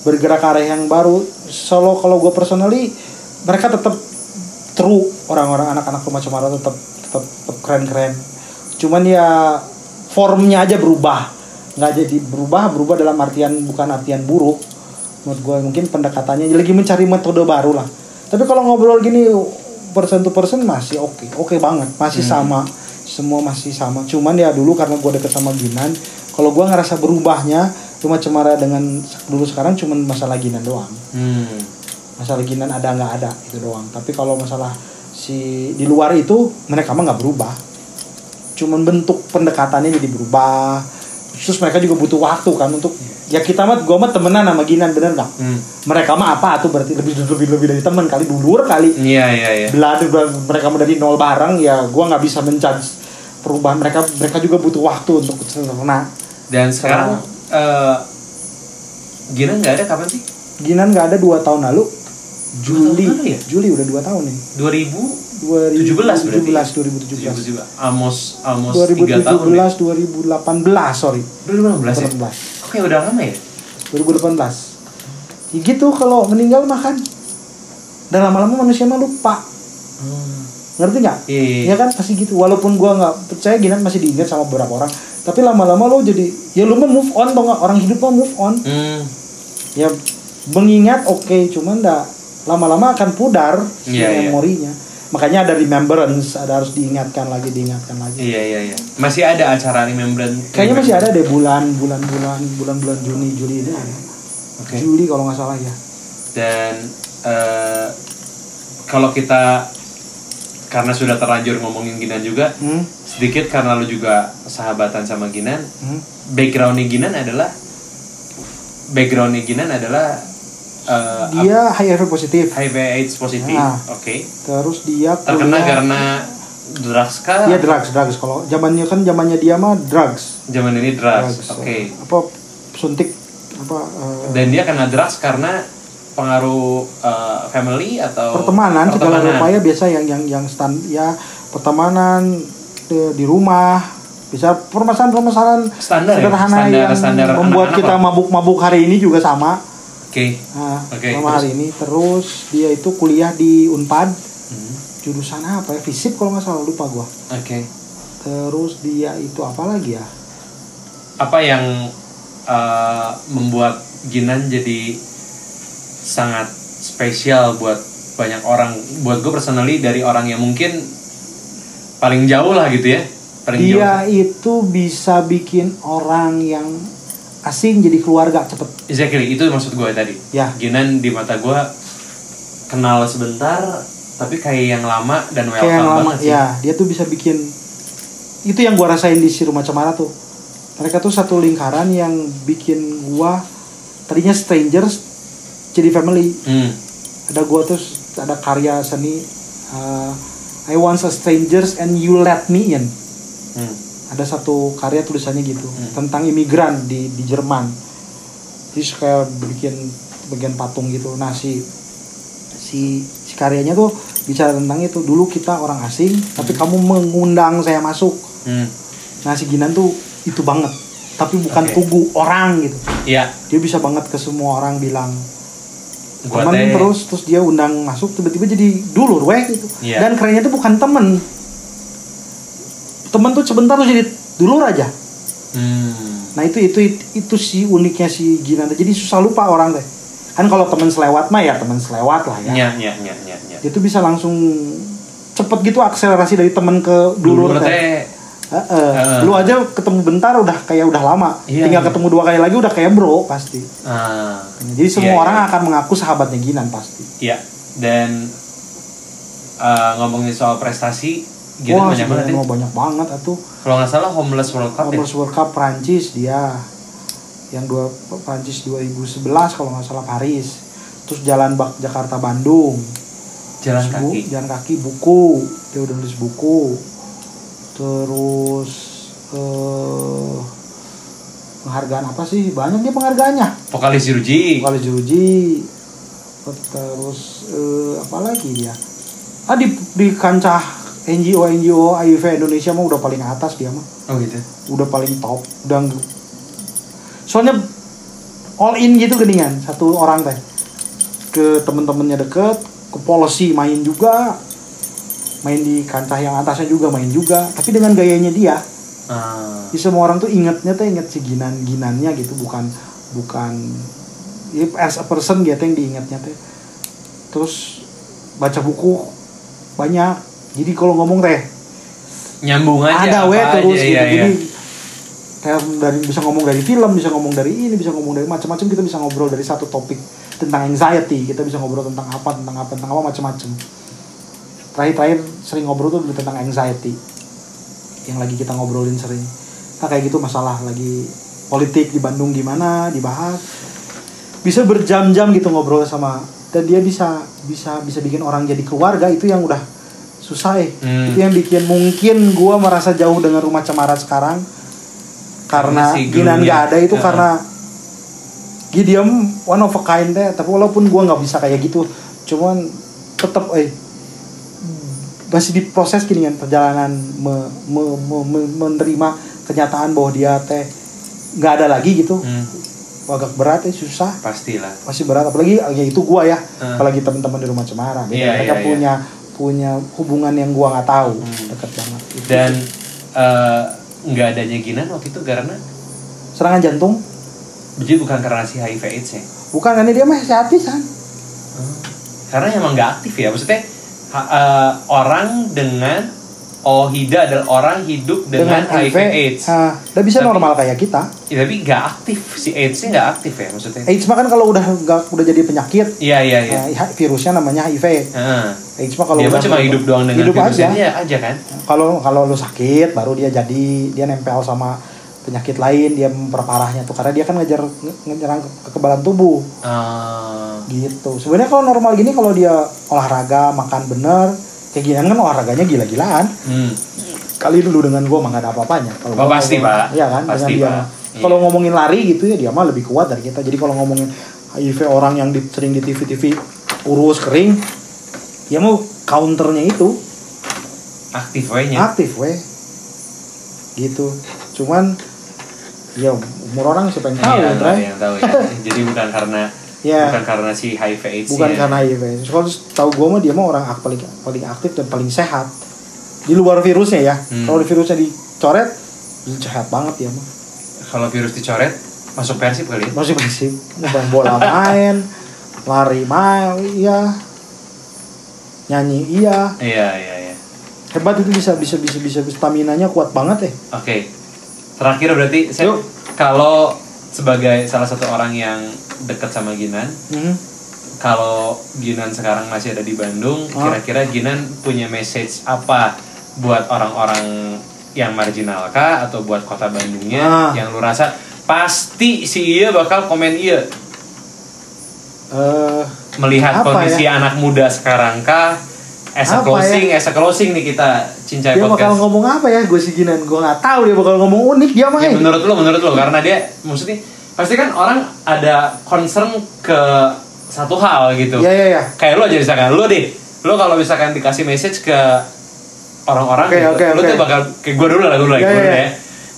bergerak arah yang baru solo kalau gue personally mereka tetap true orang-orang anak-anak rumah cemara tetap tetap tetap keren-keren. Cuman ya formnya aja berubah. Nggak jadi berubah berubah dalam artian bukan artian buruk. Menurut gue mungkin pendekatannya lagi mencari metode baru lah. Tapi kalau ngobrol gini person to person masih oke oke banget. Masih sama semua masih sama. Cuman ya dulu karena gue deket sama Ginan kalau gue ngerasa berubahnya rumah cemara dengan dulu sekarang cuman masalah Ginan doang. Hmm. masalah Ginan ada nggak ada itu doang. Tapi kalau masalah si di luar itu mereka mah nggak berubah. Cuman bentuk pendekatannya jadi berubah. Terus mereka juga butuh waktu kan untuk ya kita mah gue mah temenan sama Ginan bener nggak? Hmm. mereka mah apa tuh berarti lebih lebih lebih dari teman kali dulur kali. Iya iya iya. belada mereka mau dari nol bareng ya gue nggak bisa menjudge perubahan. Mereka mereka juga butuh waktu untuk cerna. Dan sekarang. eh Ginan nggak ada kapan sih? Ginan nggak ada dua tahun lalu Juli ya? Juli udah dua tahun nih 2000 2017 berarti? 2017 juga. Almost almost 3 tahun. ya? 2017 2018 sorry 2018 ya? 2018 Oke udah lama ya? 2018 ya gitu kalau meninggal makan dan lama-lama manusia mah lupa ngerti nggak Iya, iya. ya kan pasti gitu walaupun gua nggak percaya Ginan masih diingat sama beberapa orang tapi lama-lama lo jadi ya lu mah move on tau nggak orang hidup mah move on Hmm. ya mengingat oke cuman dah lama-lama akan pudar Iya, iya. memorinya makanya ada remembrance ada harus diingatkan lagi diingatkan lagi Iya iya iya. Masih ada acara remembrance. kayaknya masih ada deh bulan bulan bulan bulan bulan Juni Juli ini ada. Oke. Juli kalau nggak salah ya Dan eh, kalau kita karena sudah terlanjur ngomongin Ginan juga Hmm? sedikit karena lu juga sahabatan sama Ginan Hmm? backgroundnya Ginan adalah backgroundnya Ginan adalah eh, Dia HIV positif. HIV AIDS positif Ah. oke Terus dia terkena kuliah- karena drugs kah Iya drugs, drugs. Kalau zamannya kan zamannya dia mah drugs. zaman ini drugs Drugs. oke Apa suntik apa eh, dan dia kena drugs karena pengaruh eh, family atau pertemanan segala pertemanan. upaya biasa yang yang yang stand ya pertemanan di, di rumah bisa permasalahan-permasalahan Standar ya? sederhana Standar- yang standar membuat kita mabuk-mabuk hari ini juga sama oke. Nah, Oke, sama terus? hari ini terus dia itu kuliah di Unpad. Hmm, jurusan apa ya? Fisip kalau nggak salah lupa gua. Oke. Terus dia itu apa lagi ya? Apa yang eh, membuat Ginan jadi sangat spesial buat banyak orang? Buat gue personally dari orang yang mungkin paling jauh lah gitu ya. Paling jauh. dia itu bisa bikin orang yang asing jadi keluarga cepet. Exactly itu maksud gue tadi. Ya. Ginan di mata gue kenal sebentar tapi kayak yang lama dan welcome kayak yang lama banget sih. ya dia tuh bisa bikin itu yang gua rasain di si rumah cemara tuh. Mereka tuh satu lingkaran yang bikin gua tadinya strangers jadi family. Hmm, ada gua tuh ada karya seni uh, I want a strangers and you let me in. Hmm. Ada satu karya tulisannya gitu Hmm. tentang imigran di di Jerman. Jadi kayak bikin bagian patung gitu. Nah si si si karyanya tuh bicara tentang itu. Dulu kita orang asing tapi kamu mengundang saya masuk. Hmm. nah si Ginan tuh itu banget. Tapi bukan Oke. tugu orang gitu. Iya, dia bisa banget ke semua orang bilang teman terus. Terus dia undang masuk tiba-tiba jadi dulur weh gitu. Iya. dan kerennya tuh bukan temen temen tuh sebentar tuh jadi dulur aja Hmm. Nah itu itu itu, itu si uniknya si Ginan jadi susah lupa orang teh. Kan kalau teman selewat mah ya teman selewat lah ya. Nya, nya, nya, nya. Dia tuh bisa langsung cepet gitu akselerasi dari temen ke dulur, Dulur teh. teh Heeh. Heeh. Lu aja ketemu bentar udah kayak udah lama. Iya, Tinggal iya. ketemu dua kali lagi udah kayak bro pasti. ah, Jadi semua Iya, orang iya. akan mengaku sahabatnya Ginan pasti. Iya, dan eh, ngomongin soal prestasi, Ginan Wah banyak banget ya. mau banyak banget atuh. Kalau nggak salah Homeless World Cup ya. Homeless World Cup Prancis dia yang dua Prancis 2011 kalau nggak salah Paris. Terus jalan bak Jakarta Bandung. Jalan Terus bu- kaki. jalan kaki buku dia udah nulis buku terus eh penghargaan apa sih banyak dia penghargaannya Vokalis Juruji. kali juruji terus eh, apa lagi dia ah di di kancah NGO NGO HIV Indonesia mah udah paling atas dia mah. Oh gitu. udah paling top udah nge- soalnya all in gitu geningan satu orang teh. Ke temen-temennya deket ke policy main juga main di kancah yang atasnya juga main juga tapi dengan gayanya dia. Ah, Jadi semua orang tuh ingetnya tuh inget si ginan ginannya gitu bukan bukan ya, as a person gitu yang diingatnya teh. Terus baca buku banyak jadi kalau ngomong teh nyambung aja. ada apa weh aja, terus gitu. iya, iya. jadi kayak dari bisa ngomong dari film bisa ngomong dari ini bisa ngomong dari macam-macam kita bisa ngobrol dari satu topik tentang anxiety. Kita bisa ngobrol tentang apa tentang apa tentang apa macam-macam. Terakhir-terakhir sering ngobrol tuh tentang anxiety. Yang lagi kita ngobrolin sering. Nah kayak gitu masalah lagi politik di Bandung gimana dibahas. Bisa berjam-jam gitu ngobrol sama dan dia bisa bisa bisa bikin orang jadi keluarga. Itu yang udah susah eh Hmm. itu yang bikin mungkin gua merasa jauh dengan rumah cemara sekarang karena si Ginan nggak ada itu Heeh. karena Gideon one of a kind deh tapi walaupun gua nggak bisa kayak gitu cuman tetap eh masih diproses gini kan perjalanan me- me- me- me- menerima kenyataan bahwa dia teh nggak ada lagi gitu Hmm, agak berat ya susah pastilah. masih berat apalagi ya itu gua ya Hmm. apalagi teman-teman di rumah cemara Iya, mereka iya, iya. punya punya hubungan yang gua nggak tahu Hmm. dekat banget Itu Dan eh, nggak adanya Ginan waktu itu karena serangan jantung jadi bukan karena si HIV AIDS ya. bukan karena dia masih hatisan Karena emang nggak aktif ya. Maksudnya ha- eh, orang dengan OHIDA adalah orang hidup dengan, HIV, AIDS. Nah, udah bisa Tapi- normal kayak kita. Ya, tapi nggak aktif si AIDS-nya nggak aktif ya maksudnya. AIDS mah kan kalau udah nggak udah jadi penyakit, Iya iya iya. nah, virusnya namanya HIV. Heeh. AIDS mah kalau Dia udah cuma hidup doang dengan hidup virusnya aja. dia aja kan. Kalau kalau lu sakit baru dia jadi dia nempel sama penyakit lain dia memperparahnya tuh karena dia kan ngejar nge- ngenyerang ke- kekebalan tubuh Ah, gitu. Sebenarnya kalau normal gini kalau dia olahraga makan bener kayak gini kan olahraganya gila-gilaan. hmm. Kali dulu dengan gua mah gak ada apa-apanya. Kalau Oh, pasti, ngomong- Pak. Iya kan Pasti, dengan dia. Iya. Kalau ngomongin lari gitu ya dia mah lebih kuat dari kita. Jadi kalau ngomongin HIV orang yang di, sering di TV-TV kurus kering, dia mau counternya itu aktif nya aktif weh gitu cuman ya umur orang siapa yang tahu ya yang tahu ya. Jadi bukan karena Ya. bukan karena si HIV AIDS bukan karena HIV kalau tahu gue mah dia mah orang paling paling aktif dan paling sehat di luar virusnya ya Hmm. kalau di virusnya dicoret sehat banget dia mah kalau virus dicoret masuk persib kali ya. masih masih main bola main lari main iya nyanyi iya Iya iya iya. hebat itu bisa bisa bisa bisa stamina nya kuat banget ya Oke. Terakhir berarti saya kalau sebagai salah satu orang yang dekat sama Ginan, Mhm. kalau Ginan sekarang masih ada di Bandung, Ah. kira-kira Ginan punya message apa buat orang-orang yang marginal kah atau buat kota Bandungnya Ah. yang lu rasa pasti si iya bakal komen iya Eh, melihat kondisi anak muda sekarang kah as a Apa closing as a closing nih kita cincai dia bakal podcast ngomong apa ya gue sih ginan gue nggak tahu dia bakal ngomong unik dia mah ya, ya. menurut lo menurut lo karena dia maksudnya pasti kan orang ada concern ke satu hal gitu Iya iya iya. kayak lo aja misalkan lo deh lo kalau misalkan dikasih message ke orang-orang Oke, gitu, oke, lo oke. tuh bakal kayak gue dulu lah gue dulu lah Iya, gue iya. ya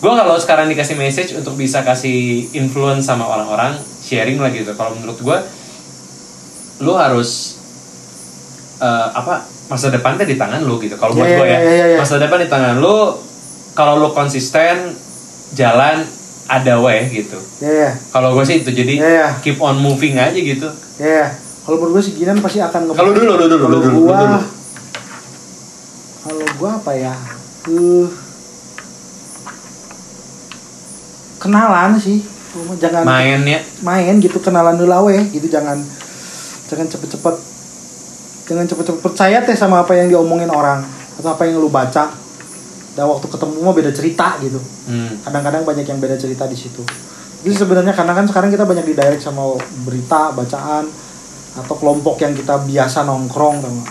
gue kalau sekarang dikasih message untuk bisa kasih influence sama orang-orang sharing lah gitu kalau menurut gue lo harus eh, apa masa depan tuh di tangan lo gitu kalau buat Iya, gue iya, ya iya, iya. masa depan di tangan lo kalau lo konsisten jalan ada way gitu Iya iya. kalau gue sih itu jadi Iya, iya. keep on moving aja gitu Iya. iya. Kalau menurut gue si Ginan pasti akan nge- Kalau dulu, lu dulu, Kalau lu dulu, lu gua dulu. Kalau gua apa ya? Uh, kenalan sih. Jangan mainnya main gitu kenalan dulu we gitu jangan jangan cepet-cepet jangan cepet-cepet percaya teh sama apa yang diomongin orang atau apa yang lu baca dan waktu ketemu mah beda cerita gitu hmm. kadang-kadang banyak yang beda cerita di situ jadi sebenarnya karena kan sekarang kita banyak di direct sama berita bacaan atau kelompok yang kita biasa nongkrong nggak?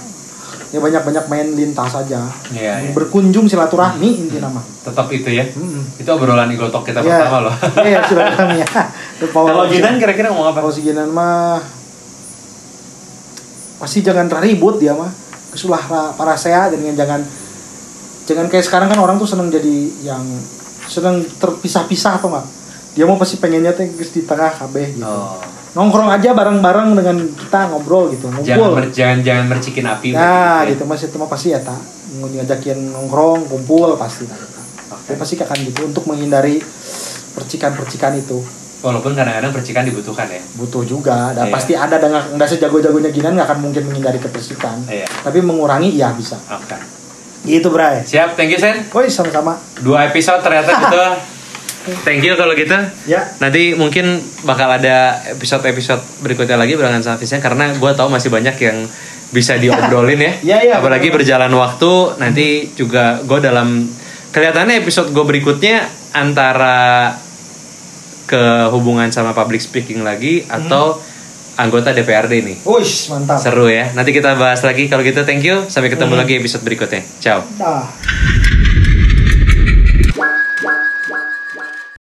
ya banyak-banyak main lintas aja Iya, iya. berkunjung silaturahmi inti nama tetap itu ya Mm-mm. itu obrolan igotok kita Iya. pertama loh Iya, silaturahmi ya. Kalau Ginan kira-kira ngomong apa Kalau si Ginan mah pasti jangan ribut dia mah. Kesulah ra- para saya dan jangan jangan kayak sekarang kan orang tuh seneng jadi yang seneng terpisah-pisah atau enggak. Dia mau pasti pengennya geus di tengah kabeh gitu. oh. Nongkrong aja bareng-bareng dengan kita ngobrol gitu, jangan ngumpul. mer- jangan jangan mercikin api Nah, gitu masih itu mah pasti ya tak ngajakin nongkrong, kumpul pasti tak. Dia pasti akan gitu untuk menghindari percikan-percikan itu. Walaupun kadang-kadang percikan dibutuhkan ya. Butuh juga. Dan Iya. pasti ada dengan nggak sejago-jagonya Ginan nggak akan mungkin menghindari kepersikan Iya. tapi mengurangi iya bisa. Oke. Gitu Bray. Siap thank you Sen. Woi sama-sama. Dua episode ternyata gitu. Thank you kalau gitu. Ya. Nanti mungkin bakal ada episode-episode berikutnya lagi barengan sama Vincent karena gue tahu masih banyak yang bisa diobrolin ya. Iya, iya, Apalagi betul. berjalan waktu nanti juga gue dalam kelihatannya episode gue berikutnya antara ke hubungan sama public speaking lagi atau anggota DPRD nih. Wush, mantap Seru ya. Nanti kita bahas lagi kalau gitu. Thank you. Sampai ketemu lagi episode berikutnya. Ciao. Dah.